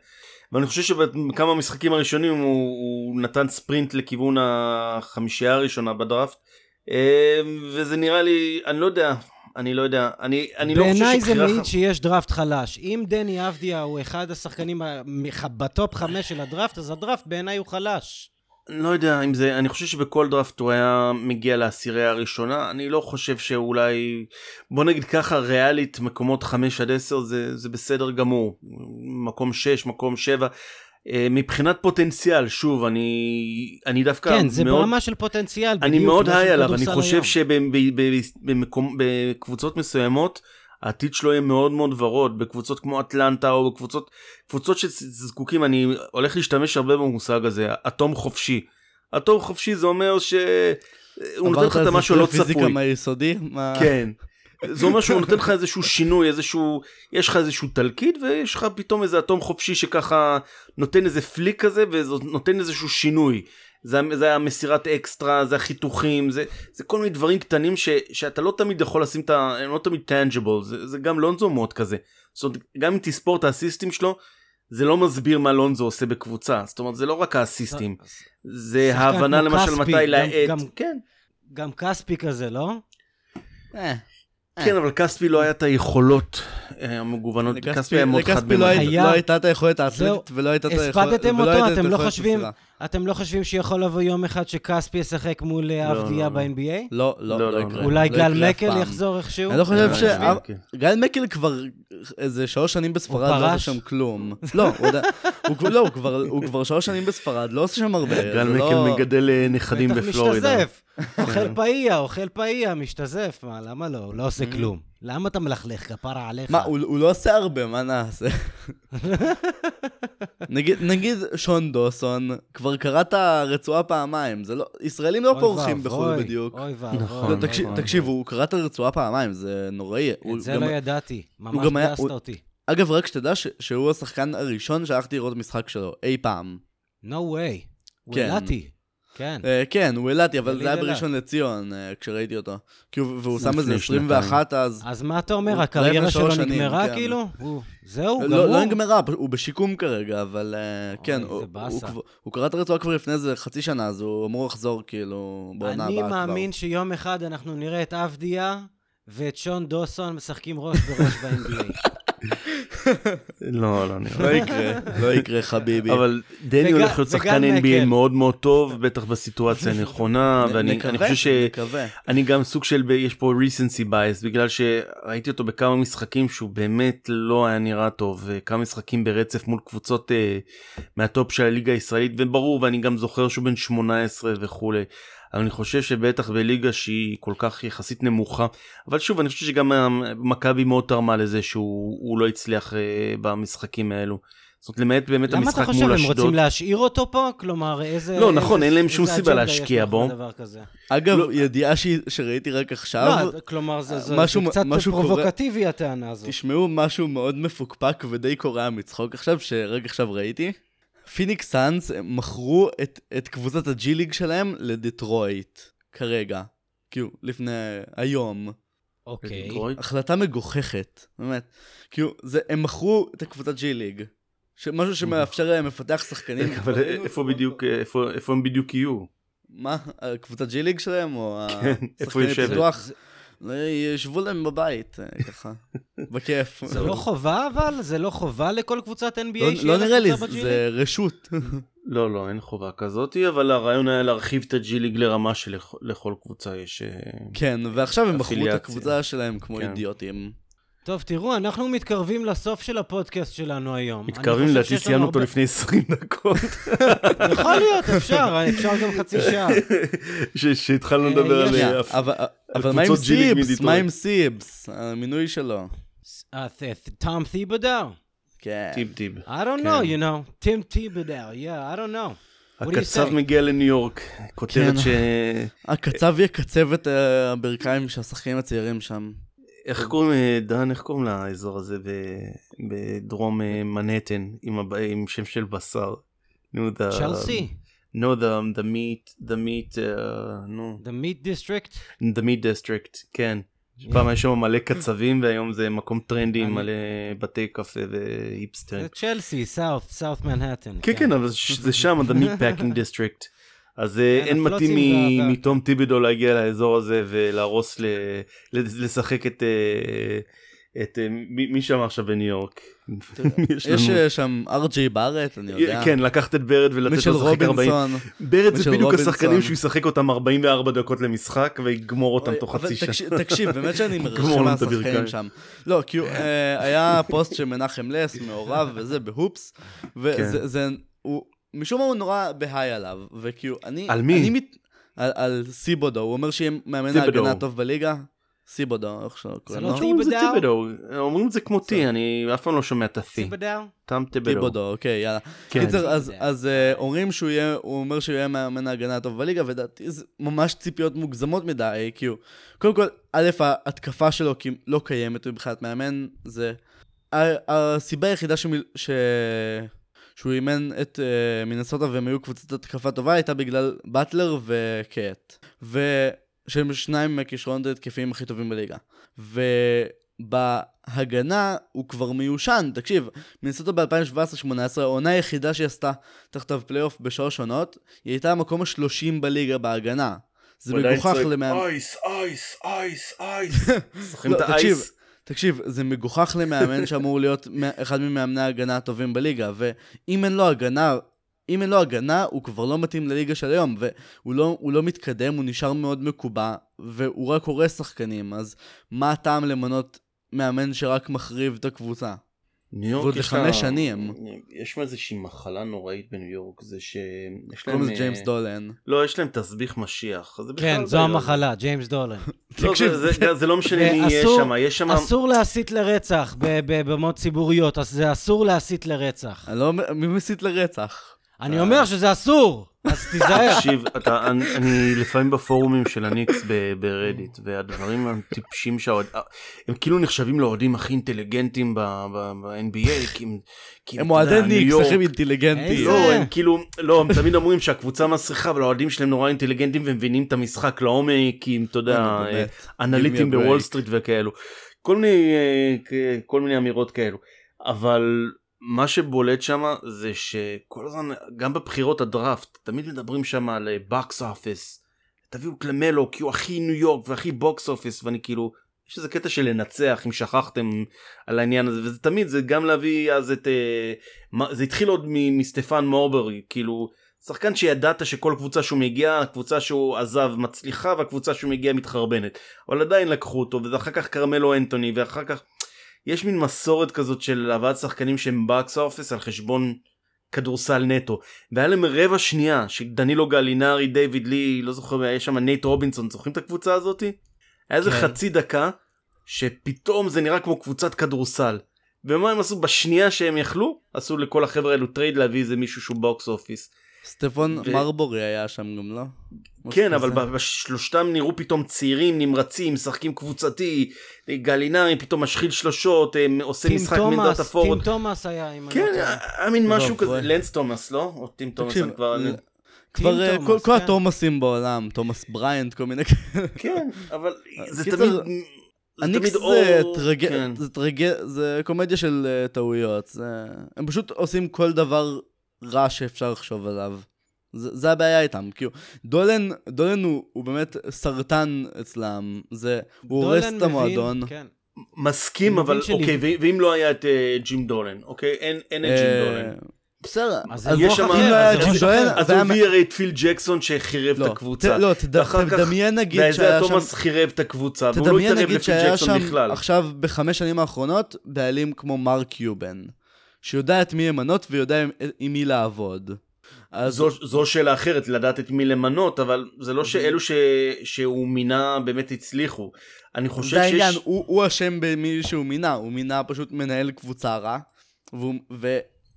ואני חושב שבכמה משחקים הראשונים הוא, הוא נתן ספרינט לכיוון החמישייה הראשונה בדראפט אה, וזה נראה לי אני לא יודע אני לא יודע, אני, אני לא חושב שבחירה... בעיניי זה מעיד שיש דראפט חלש. אם דני אבדיה הוא אחד השחקנים בטופ חמש של הדראפט, אז הדראפט בעיניי הוא חלש. לא יודע אם זה, אני חושב שבכל דראפט הוא היה מגיע לעשירייה הראשונה, אני לא חושב שאולי, בוא נגיד ככה, ריאלית מקומות 5 עד 10 זה, זה בסדר גמור, מקום 6, מקום 7. אה, מבחינת פוטנציאל, שוב, אני, אני דווקא כן, זה מאוד, ברמה של פוטנציאל, אני בדיוק, מאוד היי עליו, אני חושב שבקבוצות מסוימות, העתיד שלו יהיה מאוד מאוד ורוד בקבוצות כמו אטלנטה או בקבוצות קבוצות שזקוקים אני הולך להשתמש הרבה במושג הזה אטום חופשי. אטום חופשי זה אומר שהוא נותן לך את המשהו לא צפוי. עברת פיזיקה מהיסודי? כן. זה אומר שהוא נותן לך איזשהו שינוי איזשהו יש לך איזשהו תלקיד ויש לך פתאום איזה אטום חופשי שככה נותן איזה פליק כזה ונותן איזשהו שינוי. זה, זה המסירת אקסטרה, זה החיתוכים, זה, זה כל מיני דברים קטנים ש, שאתה לא תמיד יכול לשים את ה... הם לא תמיד טנג'יבל, זה, זה גם לונזו מאוד כזה. זאת אומרת, גם אם תספור את האסיסטים שלו, זה לא מסביר מה לונזו עושה בקבוצה. זאת אומרת, זה לא רק האסיסטים, זה שחקן ההבנה למשל כספי, מתי להאט. גם- כן. גם כספי כזה, לא? אה. כן, אבל כספי לא היה את היכולות אה, המגוונות, לכספי- כספי היה מאוד חד לכספי לא. היה- לא הייתה את היכולת האתלטית ולא הייתה את היכולת... הספדתם אותו, אתם לא חושבים-. אתם לא חושבים שיכול לבוא יום אחד שכספי ישחק מול אה, לא, אבדיה לא, לא. ב-NBA? לא, לא, לא, יקרה. אולי גל מקל. יחזור איכשהו? אני לא חושב אה, ש... כן. גל מקל כבר איזה שלוש שנים בספרד, לא עושה? שם כלום. לא, הוא כבר- לא, הוא כבר- הוא כבר שלוש שנים בספרד, לא עושה שם הרבה. גל מקל מגדל אה, נכדים בטח בפלורידה. משתזף. אוכל פאיה, אוכל פאיה, משתזף. מה, למה לא? הוא לא עושה כלום. למה אתה מלכלך? כפרה עליך. מה, הוא הוא לא עושה הרבה, מה נעשה? נגיד, נגיד שון דוסון, כבר קרא את הרצועה פעמיים, זה לא, ישראלים לא פורחים בחו"ל בדיוק. אוי ואבוי. נכון. לא, אוי תקשיב, ואבוי. תקשיב, הוא קרא את הרצועה פעמיים, זה נוראי. את זה גם- לא ידעתי. ממש גם היה- גייסת הוא- אותי. אגב, רק שתדע ש- שהוא השחקן הראשון שהלכתי לראות משחק שלו, אי פעם. No way. הוא כן. אילתי. כן. אה, כן, הוא אילתי, אבל זה היה אילת. בראשון לציון, אה, כשראיתי אותו. כי הוא- והוא שם איזה שנתיים. 21 אז. אז מה אתה אומר, הקריירה שלו נגמרה כן. כאילו? זהו, לא, גמור? לא נגמרה, הוא בשיקום כרגע, אבל כן, אוי, הוא- זה הוא קרא את הרצועה כבר לפני איזה חצי שנה, אז הוא אמור לחזור כאילו בעונה הבאה אני כבר. מאמין שיום אחד אנחנו נראה את אבדיה ואת שון דוסון משחקים ראש בראש ב-NBA. לא, לא נראה. לא יקרה, לא יקרה חביבי. אבל דני הולך להיות שחקן. NBA מאוד מאוד טוב, בטח בסיטואציה הנכונה, ואני חושב ש... אני גם סוג של, יש פה recency bias, בגלל שראיתי אותו בכמה משחקים שהוא באמת לא היה נראה טוב, כמה משחקים ברצף מול קבוצות אה, מהטופ של הליגה הישראלית, וברור, ואני גם זוכר שהוא בן 18 וכולי. אבל אני חושב שבטח בליגה שהיא כל כך יחסית נמוכה, אבל שוב, אני חושב שגם מכבי מאוד תרמה לזה שהוא הוא לא הצליח אה, במשחקים האלו. זאת אומרת, למעט באמת למה המשחק אתה מול חושב, אשדוד. הם רוצים להשאיר אותו פה? כלומר, איזה... לא, נכון, איזה- אין להם שום סיבה להשקיע בו. אגב, לא- ידיעה שראיתי רק עכשיו, לא, כלומר, זה זה- משהו- זה קצת פרובוקטיבי הטענה הזו. תשמעו משהו מאוד מפוקפק ודי קורע מצחוק עכשיו, שרק עכשיו ראיתי. פיניקס סאנס מכרו את, את קבוצת ה G League שלהם לדיטרויט, כרגע. כאילו, לפני היום. אוקיי. דטרויט? החלטה מגוחכת, באמת. כאילו, זה, הם מכרו את הקבוצת G League. משהו שמאפשר להם לפתח שחקנים. אבל איפה בדיוק, איפה איפה הם בדיוק יהיו? מה? הקבוצת G League שלהם? או כן, איפה יושבת? פיתוח? לא, ישבו להם בבית, אה, ככה. בכיף. זה לא חובה אבל? זה לא חובה לכל קבוצת NBA לא- שיהיה לא נראה לי, זה רשות. לא, לא, אין חובה כזאת, אבל הרעיון היה להרחיב את הג'י ליג לרמה שלכל קבוצה יש... אה, כן, ועכשיו הם מכרו את. הקבוצה שלהם כמו כן. אידיוטים. טוב, תראו, אנחנו מתקרבים לסוף של הפודקאסט שלנו היום. מתקרבים, לדעתי סיימנו אותו לפני 20 דקות, יכול להיות, אפשר, אפשר גם חצי שעה. שהתחלנו אה, לדבר על... אה, אבל מה עם סיבס? מה עם סיבס? המינוי שלו. אה, תום תיבדאו. כן. טיב טיב. I don't know, you know. Tim Thibodeau, yeah, I don't know. What do you הקצב say? מגיע לניו יורק, כותרת כן. ש... הקצב יקצב את אה, הברכיים של השחקנים הצעירים שם. איך קוראים, אה, דן, איך קוראים לאזור הזה בדרום אה, מנהטן, עם שם של בשר? צ'לסי, No, the, the meat, the meat, uh, נו, the meat district. the meat district, כן. פעם היה שם מלא קצבים והיום זה מקום טרנדי עם מלא בתי קפה והיפסטרים. זה צ'לסי, סאוף, סאוף מנהטן. כן כן אבל ש- זה שם the meat packing district. אז אה, כן, אין מתאים מתום טיבידו להגיע לאזור הזה ולהרוס לשחק את אה, את אה, מי מי שם עכשיו בניו יורק. יש אה, שם ארג'יי בארט, אני יודע. כן לקחת את בארט ולתת לו לשחק 40. רובינסון. בארט זה בדיוק. השחקנים שהוא ישחק אותם 44 דקות למשחק ויגמור אותם תוך חצי שנה. תקשיב- באמת שאני מרחם מהשחקנים. שם. לא, כי אה, היה פוסט של מנחם לס, מעורב וזה, בהופס, וזה, כן. זה- הוא, משום מה הוא נורא ב high עליו, וכאילו, אני... על מי? על- טיבודו, הוא אומר שיהיה מאמן. ההגנה הטוב בליגה. טיבודו, איך קוראים לא לו? זה טיבדאו? טיבדו, אומרים את זה כמו טי, אני אף פעם לא שומע את ה-T. תם טיבדו. טיבודו, אוקיי, יאללה. כן. קיצר, אז, אה, אומרים שהוא יהיה, הוא אומר שהוא יהיה מאמן ההגנה הטוב בליגה, ולדעתי זה ממש ציפיות מוגזמות מדי, כי הוא, קודם כל, א', ההתקפה שלו לא קיימת מבחינת מאמן, זה... ה- הסיבה היחידה. שהוא אימן את uh, מינסוטה והם היו קבוצת התקפה טובה, הייתה בגלל באטלר וקט. ושהם שניים מהכישרונות ההתקפיים הכי טובים בליגה. ובהגנה הוא כבר מיושן, תקשיב, מינסוטה ב-2017-2018, העונה היחידה שהיא עשתה תחתיו פלייאוף בשלוש עונות, היא הייתה המקום ה-30 בליגה בהגנה. זה מגוחך למאמן... אייס, אייס, אייס, אייס. זוכרים לא, את תקשיב, האייס? תקשיב, זה מגוחך למאמן שאמור להיות אחד ממאמני ההגנה הטובים בליגה, ואם אין לו הגנה, אם אין לו הגנה, הוא כבר לא מתאים לליגה של היום, והוא לא, הוא לא מתקדם, הוא נשאר מאוד מקובע, והוא רק הורס שחקנים, אז מה הטעם למנות מאמן שרק מחריב את הקבוצה? ניו יורק ועוד יש לחמש לה- שנים. יש איזושהי מחלה נוראית בניו יורק, זה שיש קוראים להם... לזה ג'יימס אה, דולן. לא, יש להם תסביך משיח. כן, זו. המחלה, ג'יימס דולן. לא, תקשיב, זה- זה- זה לא משנה מי ואסור- שם, יש שם... אסור להסית לרצח ב- בבמות ציבוריות, אז זה אסור להסית לרצח. לא... מי מסית לרצח? אני אומר שזה אסור, אז תיזהר. תקשיב, אני, לפעמים בפורומים של הניקס ב Reddit, והדברים הטיפשים שהאוהד... הם כאילו נחשבים לאוהדים הכי אינטליגנטים ב-NBA, כי הם... אוהדי ניקס, הם אינטליגנטים. לא, הם כאילו, לא, הם תמיד אומרים שהקבוצה מסריחה, אבל האוהדים שלהם נורא אינטליגנטים ומבינים את המשחק לעומק, כי אתה יודע, נו, באמת. אנליטים בוול. סטריט וכאלו. כל מיני, אה, כ- כל מיני אמירות כאלו. אבל מה שבולט שם זה שכל הזמן, גם בבחירות הדראפט, תמיד מדברים שם על box office. תביאו את למלו כי הוא הכי ניו יורק והכי box office ואני כאילו יש איזה קטע של לנצח אם שכחתם על העניין הזה וזה תמיד זה גם להביא אז את אה, זה התחיל עוד מסטפון מרבורי כאילו שחקן שידעת שכל קבוצה שהוא מגיע הקבוצה שהוא עזב מצליחה והקבוצה שהוא מגיע מתחרבנת אבל עדיין לקחו אותו ואחר כך כרמלו אנטוני ואחר כך יש מין מסורת כזאת של הבאת שחקנים שהם box office על חשבון כדורסל נטו והיה להם רבע שנייה שדנילו גלינארי דיוויד לי לא זוכר היה שם נייט רובינסון זוכרים את הקבוצה הזאתי? היה איזה כן. חצי דקה שפתאום זה נראה כמו קבוצת כדורסל. ומה הם עשו בשנייה שהם יכלו עשו לכל החבר'ה האלו trade להביא איזה מישהו שהוא box office. סטפון ו- מרבורי היה שם גם, לא? כן אבל כזה. ב- שלושתם נראו פתאום צעירים נמרצים משחקים קבוצתי גלינרי פתאום משחיל שלושות הם עושה טים משחק מעמדת תומאס, הפורוד. טים תומאס היה, אם אני כן לא טועה. היה מין משהו. כזה לנס תומאס לא? או טים תומאס אני כבר... ל- כבר אה, תומאס, כל- כל כן. התומאסים בעולם, תומאס בריינט, כל מיני כאלה. כן אבל זה תמיד... זה הניקס תמיד זה או- טרג... כן. זה טרג... זה קומדיה של אה, טעויות. זה... הם פשוט עושים כל דבר רע שאפשר לחשוב עליו. זה, זה הבעיה איתם, כאילו, דולן, דולן הוא, הוא באמת סרטן אצלם, זה, הוא הורס את המועדון. מבין, כן. מסכים אבל אוקיי ו- ואם לא היה את אה, ג'ים דולן אוקיי אין אין את ג'ים אה, דולן. בסדר, אז יש שם- לא היה אז ג'ים הוא הביא הרי את פיל ג'קסון שחירב לא, את הקבוצה. ת- לא, תד- ואחר כך- תדמיין נגיד ואיזה שהיה שם... תומאס חירב את הקבוצה והוא לא תדמיין התערב נגיד לפיל שהיה ג'קסון שם בכלל. עכשיו בחמש שנים האחרונות בעלים כמו מרק קיובן, שיודע את מי למנות ויודע עם, עם מי לעבוד. אז זו, זו שאלה אחרת לדעת את מי למנות אבל זה לא שאלו ש, שהוא מינה באמת הצליחו. אני חושב זה העניין, שיש... הוא, הוא אשם במי שהוא מינה, הוא מינה פשוט מנהל קבוצה רע, והוא,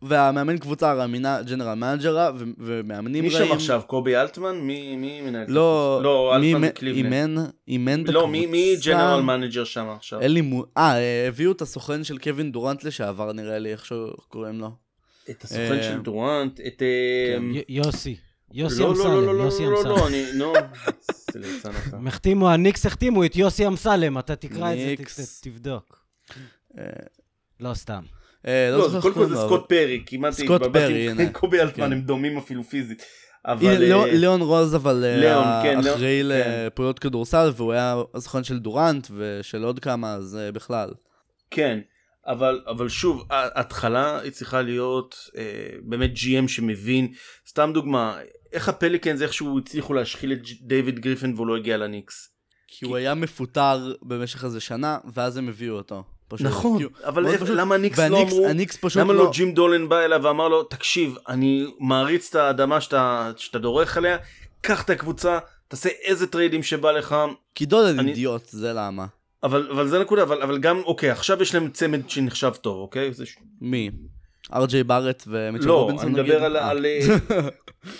והמאמן קבוצה רע מינה general manager רע ומאמנים מי רעים. שם עכשיו קובי אלטמן מי מי מנהל? את לא, הקבוצה? לא מי אלטמן קליבלנד. אימן, אימן את לא מי מי הקבוצה? ג'נרל מנג'ר שם עכשיו? אין לי מו... אה, אה, הביאו את הסוכן של קווין דורנט לשעבר נראה לי, איך שקוראים לו. את הסוכן אה, של דורנט את... אה, י- יוסי. יוסי לא, לא, לא, לא, אמסלם, לא, יוסי לא, לא, אמסלם. לא, אני, נו, זה ליצן אתה. הם החתימו, הניקס החתימו את יוסי אמסלם, אתה תקרא את זה, תבדוק. אה, לא סתם. אה, לא, לא קודם כל זה סקוט פרי, כמעט סקוט פרי, הנה. קובי אלטמן, כן. הם דומים אפילו פיזית. אבל... ליאון- אה, ליאון רוז אבל אה, כן, אחראי כן. לפעולות כדורסל והוא היה הסוכן של דורנט ושל עוד כמה אז בכלל. כן, אבל, אבל שוב, ההתחלה היא צריכה להיות אה, באמת GM שמבין, סתם דוגמה, איך הפליקנס איכשהו הצליחו להשחיל את דיוויד גריפן והוא לא הגיע לניקס. כי הוא היה מפוטר במשך איזה שנה ואז הם הביאו אותו. פשוט. נכון, הוא- אבל איך- פשוט. למה הניקס לא אמרו, הניקס פשוט למה לא... לא ג'ים דולן בא אליו ואמר לו, תקשיב, אני מעריץ את האדמה שאתה, שאתה דורך עליה, קח את הקבוצה, תעשה איזה טריידים שבא לך, כי דולן אני- אידיוט, זה למה. אבל, אבל זה נקודה, אבל, אבל גם, אוקיי, עכשיו יש להם צמד שנחשב טוב, אוקיי? זה. מי? ארג'יי בארט ומיטשל לא, רובינסון אני נגיד? מדבר על, אה. על, על,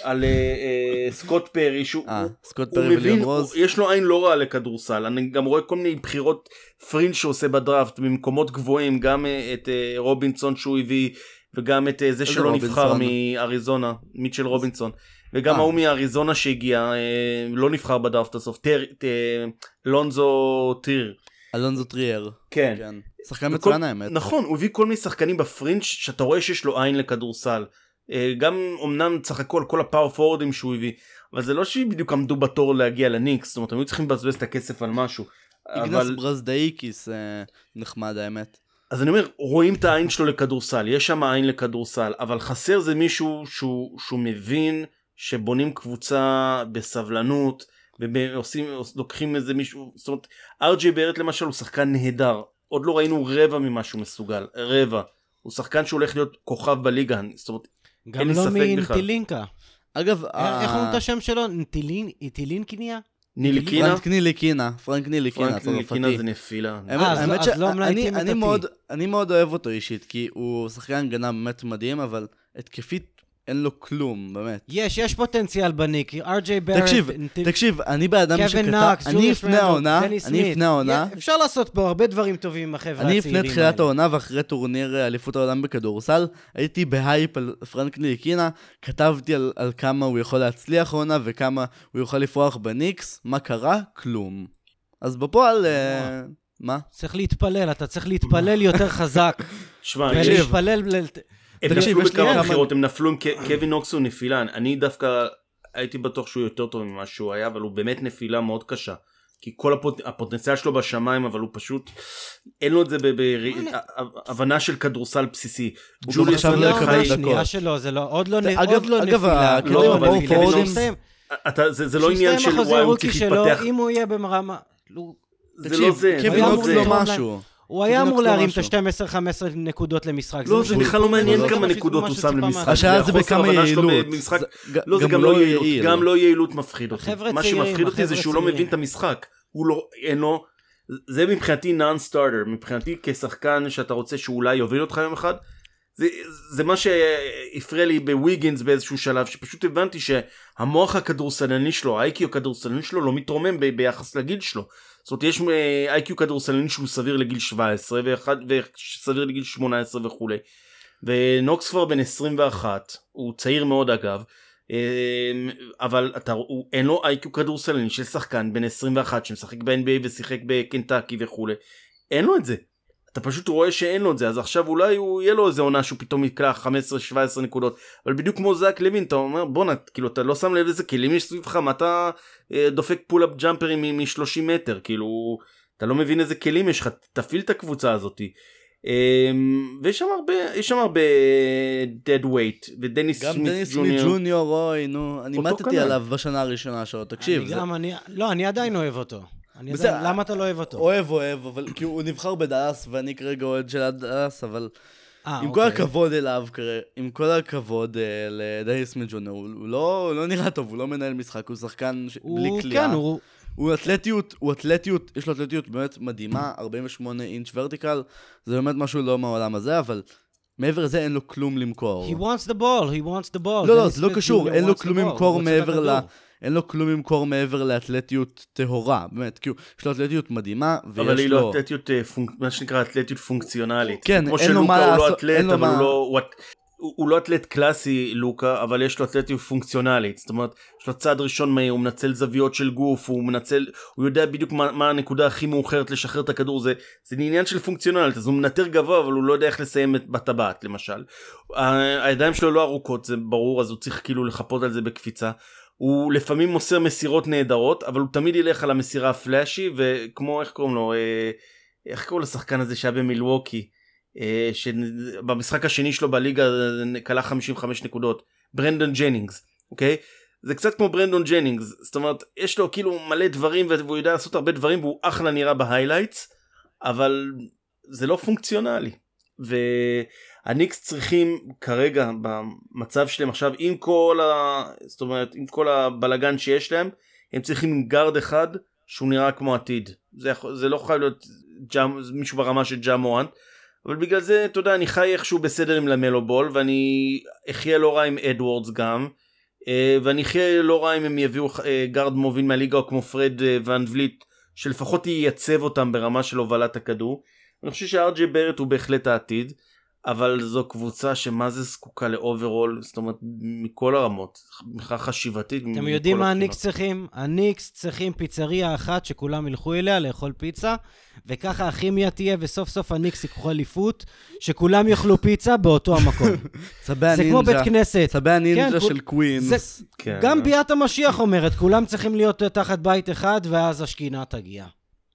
על אה, אה, סקוט פרי, שהוא אה, הוא- סקוט פרי וליאון רוז. יש לו עין לא רעה לכדורסל, אני גם רואה כל מיני בחירות פרינג' שהוא עושה בדראפט במקומות גבוהים, גם אה, את אה, רובינסון שהוא הביא, וגם את אה, זה שלא נבחר? מאריזונה, מיטשל רובינסון, וגם אה. ההוא מאריזונה שהגיע, אה, לא נבחר בדראפט הסוף, לונזו טיר. אלונזו טריאר. כן. כן. שחקן מצוין האמת. נכון, הוא הביא כל מיני שחקנים בפרינג' שאתה רואה שיש לו עין לכדורסל. אה, גם אמנם צחק הכל, כל הפאור פורורדים שהוא הביא, אבל זה לא שהם בדיוק עמדו בתור להגיע לניקס, זאת אומרת, הם היו צריכים לבזבז את הכסף על משהו. איגנס אבל, ברזדאיקיס אה, נחמד האמת. אז אני אומר, רואים את העין שלו לכדורסל, יש שם עין לכדורסל, אבל חסר זה מישהו שהוא, שהוא מבין שבונים קבוצה בסבלנות, ועושים, לוקחים איזה מישהו, זאת אומרת, ארג'י ברט למשל הוא שחקן נהדר, עוד לא ראינו רבע ממה שהוא מסוגל, רבע. הוא שחקן שהולך להיות כוכב בליגה, זאת אומרת, גם אין לי לא ספק בכלל. מנטילינקה. אגב, אה, איך אומרים את השם שלו? נטילין? איטילינקיניה? ניליקינה, פרנק ניליקינה, פרנק ניליקינה, פרנק ניליקינה. זה נפילה. האמת- אה, לא- האמת לא שאני אני מאוד אוהב אותו אישית, כי הוא שחקן הגנה באמת מדהים, אבל התקפית אין לו כלום, באמת. יש, יש פוטנציאל בניק. אר.ג'יי ברט. תקשיב, תקשיב, אני בן אדם קווין שכתב, נוקס, אני לפני רנדל, העונה, אני. לפני העונה, אפשר לעשות פה הרבה דברים טובים עם החבר'ה אני הצעירים לפני תחילת האלה. העונה ואחרי טורניר אליפות העולם בכדורסל, הייתי בהייפ על פרנק ניליקינה, כתבתי על, על כמה הוא יכול להצליח העונה וכמה הוא יכול לפרוח בניקס, מה קרה? כלום. אז בפועל, אה, מה? צריך להתפלל, אתה צריך להתפלל יותר חזק. שמע, יש- ולהתפלל... הם תקשיב, נפלו יש לי בכמה כמה- בחירות, הם נפלו עם קווין נוקס הוא נפילה, אני דווקא הייתי בטוח שהוא יותר טוב ממה שהוא היה, אבל הוא באמת נפילה מאוד קשה. כי כל הפוט... הפוטנציאל שלו בשמיים, אבל הוא פשוט, אין לו את זה בהבנה של כדורסל בסיסי. ג'וליוס עכשיו לא העונה יקבל דקות. השנייה שלו, זה לא, עוד לא, אגב- לא אגב, נפילה. הקטע לא, עם אבל הבור קווין פורורדים, נוקס- שיסתיים- אתה, זה, לא עניין של וואי הוא צריך להתפתח, אם הוא יהיה ברמה... הוא- זה לא תקשיב, זה. קווין אמור לא. משהו. הוא היה אמור לא להרים את משהו. ה-12-15 נקודות למשחק. לא, זה בכלל לא מעניין כמה מה נקודות הוא שם למשחק. השאלה זה בכמה יעילות. לא, זה גם הוא לא יעילות, יעיל. גם לא יעילות מפחיד אותי. החבר'ה מה צעירים, שמפחיד אותי זה שהוא לא. מבין את המשחק. הוא לא, אין לו, זה מבחינתי נאן סטארטר, מבחינתי כשחקן שאתה רוצה שאולי יוביל אותך יום אחד. זה, זה מה שהפריע לי בוויגינס באיזשהו שלב, שפשוט הבנתי שהמוח הכדורסלני שלו, האיי-קיו הכדורסלני שלו לא מתרומם ביחס לגיל שלו. זאת אומרת, יש איי-קיו כדורסלני שהוא סביר לגיל 17 ואחד וסביר לגיל 18 וכולי. ונוקס כבר בן 21, הוא צעיר מאוד אגב, אמ, אבל אתה, הוא, אין לו איי-קיו כדורסלני של שחקן בן 21 שמשחק ב-NBA ושיחק בקנטקי וכולי. אין לו את זה. אתה פשוט רואה שאין לו את זה, אז עכשיו אולי הוא יהיה לו איזה עונה שהוא פתאום יקלע 15-17 נקודות, אבל בדיוק כמו זאק לוין, אתה אומר בואנה, כאילו אתה לא שם לב איזה כלים יש סביבך, מה אתה אה, דופק pull-up jumper ים מ-30 מטר, כאילו, אתה לא מבין איזה כלים יש לך, תפעיל את הקבוצה הזאתי. אמ, ויש שם הרבה, יש שם הרבה dead weight, ודניס גם סמית דניס סמית ג'וניור. ג'וניור, אוי, נו, אני מתתי כנ"ל. עליו בשנה הראשונה שלו, תקשיב. אני זה- גם, אני... לא, אני עדיין אוהב אותו. אני עדיין... למה אתה לא אוהב אותו? אוהב, אוהב, אבל כי הוא נבחר בדאלאס, ואני כרגע אוהד של הדאלאס, אבל אה, עם כל אוקיי. הכבוד אליו, עם כל הכבוד אה, לדניס הוא הוא לא הוא לא נראה טוב, הוא לא מנהל משחק, הוא שחקן ש- בלי הוא, קליעה. כן, הוא... הוא אתלטיות, הוא אתלטיות, יש לו אתלטיות באמת מדהימה, 48 אינץ' ורטיקל, זה באמת משהו לא מהעולם הזה, אבל מעבר לזה אין לו כלום למכור. He wants the ball, he wants the ball. לא, לא, זה לא קשור, אין לו כלום למכור מעבר ל... אין לו כלום למכור מעבר לאתלטיות טהורה, באמת, כאילו, יש לו אתלטיות מדהימה, ויש לו... אבל היא לא אתלטיות, אה, פונק- מה שנקרא אתלטיות פונקציונלית. כן, אין לו מה לא לעשות- אין לו אבל הוא מה- לא... הוא לא אתלט קלאסי לוקה, אבל יש לו אתלטיות פונקציונלית. זאת אומרת, יש לו צעד ראשון מהיר, הוא מנצל זוויות של גוף, הוא מנצל, הוא יודע בדיוק מה, מה הנקודה הכי מאוחרת לשחרר את הכדור, זה, זה עניין של פונקציונלית, אז הוא מנטר גבוה, אבל הוא לא יודע איך לסיים את- בטבעת למשל. הידיים שלו לא ארוכות, זה ברור, אז הוא צריך כאילו לחפות על זה בקפיצה. הוא לפעמים מוסר מסירות נהדרות, אבל הוא תמיד ילך על המסירה הפלאשי, וכמו, איך קוראים לו, אה, איך קוראים לשחקן הזה שהיה במילווקי, אה, שבמשחק השני שלו בליגה אה, קלע 55 נקודות, ברנדון ג'נינגס, אוקיי? זה קצת כמו ברנדון ג'נינגס, זאת אומרת, יש לו כאילו מלא דברים והוא יודע לעשות הרבה דברים והוא אחלה נראה ב highlights, אבל זה לא פונקציונלי. והניקס צריכים כרגע במצב שלהם עכשיו עם כל ה... זאת אומרת עם כל הבלגן שיש להם הם צריכים גארד אחד שהוא נראה כמו עתיד זה, זה לא חייב להיות ג'אם, מישהו ברמה של ג'ה מורנט אבל בגלל זה אתה יודע אני חי איכשהו בסדר עם למלו בול ואני אחיה לא רע עם אדוורדס גם אה, ואני אחיה לא רע אם הם יביאו אה, גארד מוביל מהליגה כמו פרד אה, ואן וליט שלפחות ייצב אותם ברמה של הובלת הכדור. אני חושב שאר ג'יי בארט הוא בהחלט העתיד. אבל זו קבוצה שמה זה זקוקה ל overhaul, זאת אומרת, מכל הרמות, מבחינה חשיבתית. אתם יודעים מה. הניקס צריכים? הניקס צריכים פיצריה אחת שכולם ילכו אליה לאכול פיצה, וככה הכימיה תהיה, וסוף סוף הניקס ייקחו אליפות, שכולם יאכלו פיצה באותו המקום. צבי זה כמו בית הנינג'ה. כנסת. צבי הנינג'ה כן, של קווינס. זה- כן, גם. ביאת המשיח אומרת, כולם צריכים להיות תחת בית אחד, ואז השכינה תגיע.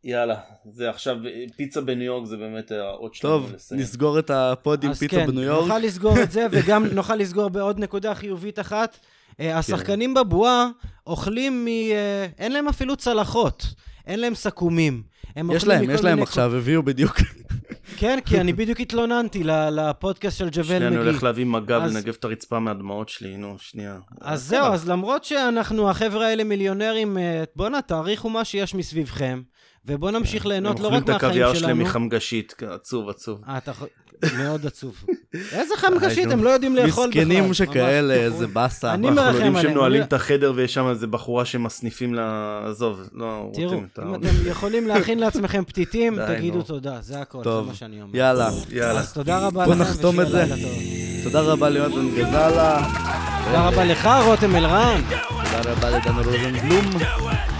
יאללה, זה עכשיו, פיצה בניו יורק זה באמת האות שלנו טוב, לסיים. נסגור את ה pod עם אז פיצה כן, בניו יורק. נוכל לסגור את זה, וגם נוכל לסגור בעוד נקודה חיובית אחת. אה, השחקנים בבועה אוכלים מ... אה, אין להם אפילו צלחות, אין להם סכומים. יש להם, יש להם עכשיו, הביאו בדיוק. כן, כי אני בדיוק התלוננתי לפודקאסט של ג'וול שנייה, אני מגי. הולך להביא מגע אז- ולנגב את הרצפה מהדמעות שלי, נו, שנייה. אז זהו, אז למרות שאנחנו, החבר'ה האלה מיליונרים, אה, בואנה, תעריכו מה שיש מסביבכם, ובוא נמשיך ליהנות לא רק הם אוכלים את מהחיים הקוויאר שלהם שלנו. מחמגשית, עצוב, עצוב. אה, אתה. מאוד עצוב. איזה חמגשית, הם לא יודעים לאכול בכלל. מסכנים. שכאלה, איזה באסה. אני אנחנו מרחם יודעים שהם עליהם, נועלים את החדר ויש שם איזה בחורה שמסניפים לה... עזוב, לא תראו. אם אתם יכולים להכין לעצמם פתיתים, תגידו. תודה, זה הכל, זה מה שאני אומר. יאללה. יאללה. אז תודה רבה לכם, נחתום את זה. תודה רבה ליונתן גזלה. תודה רבה לך, רותם אלרן. תודה רבה לדן רוזנבלום.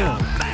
Jones.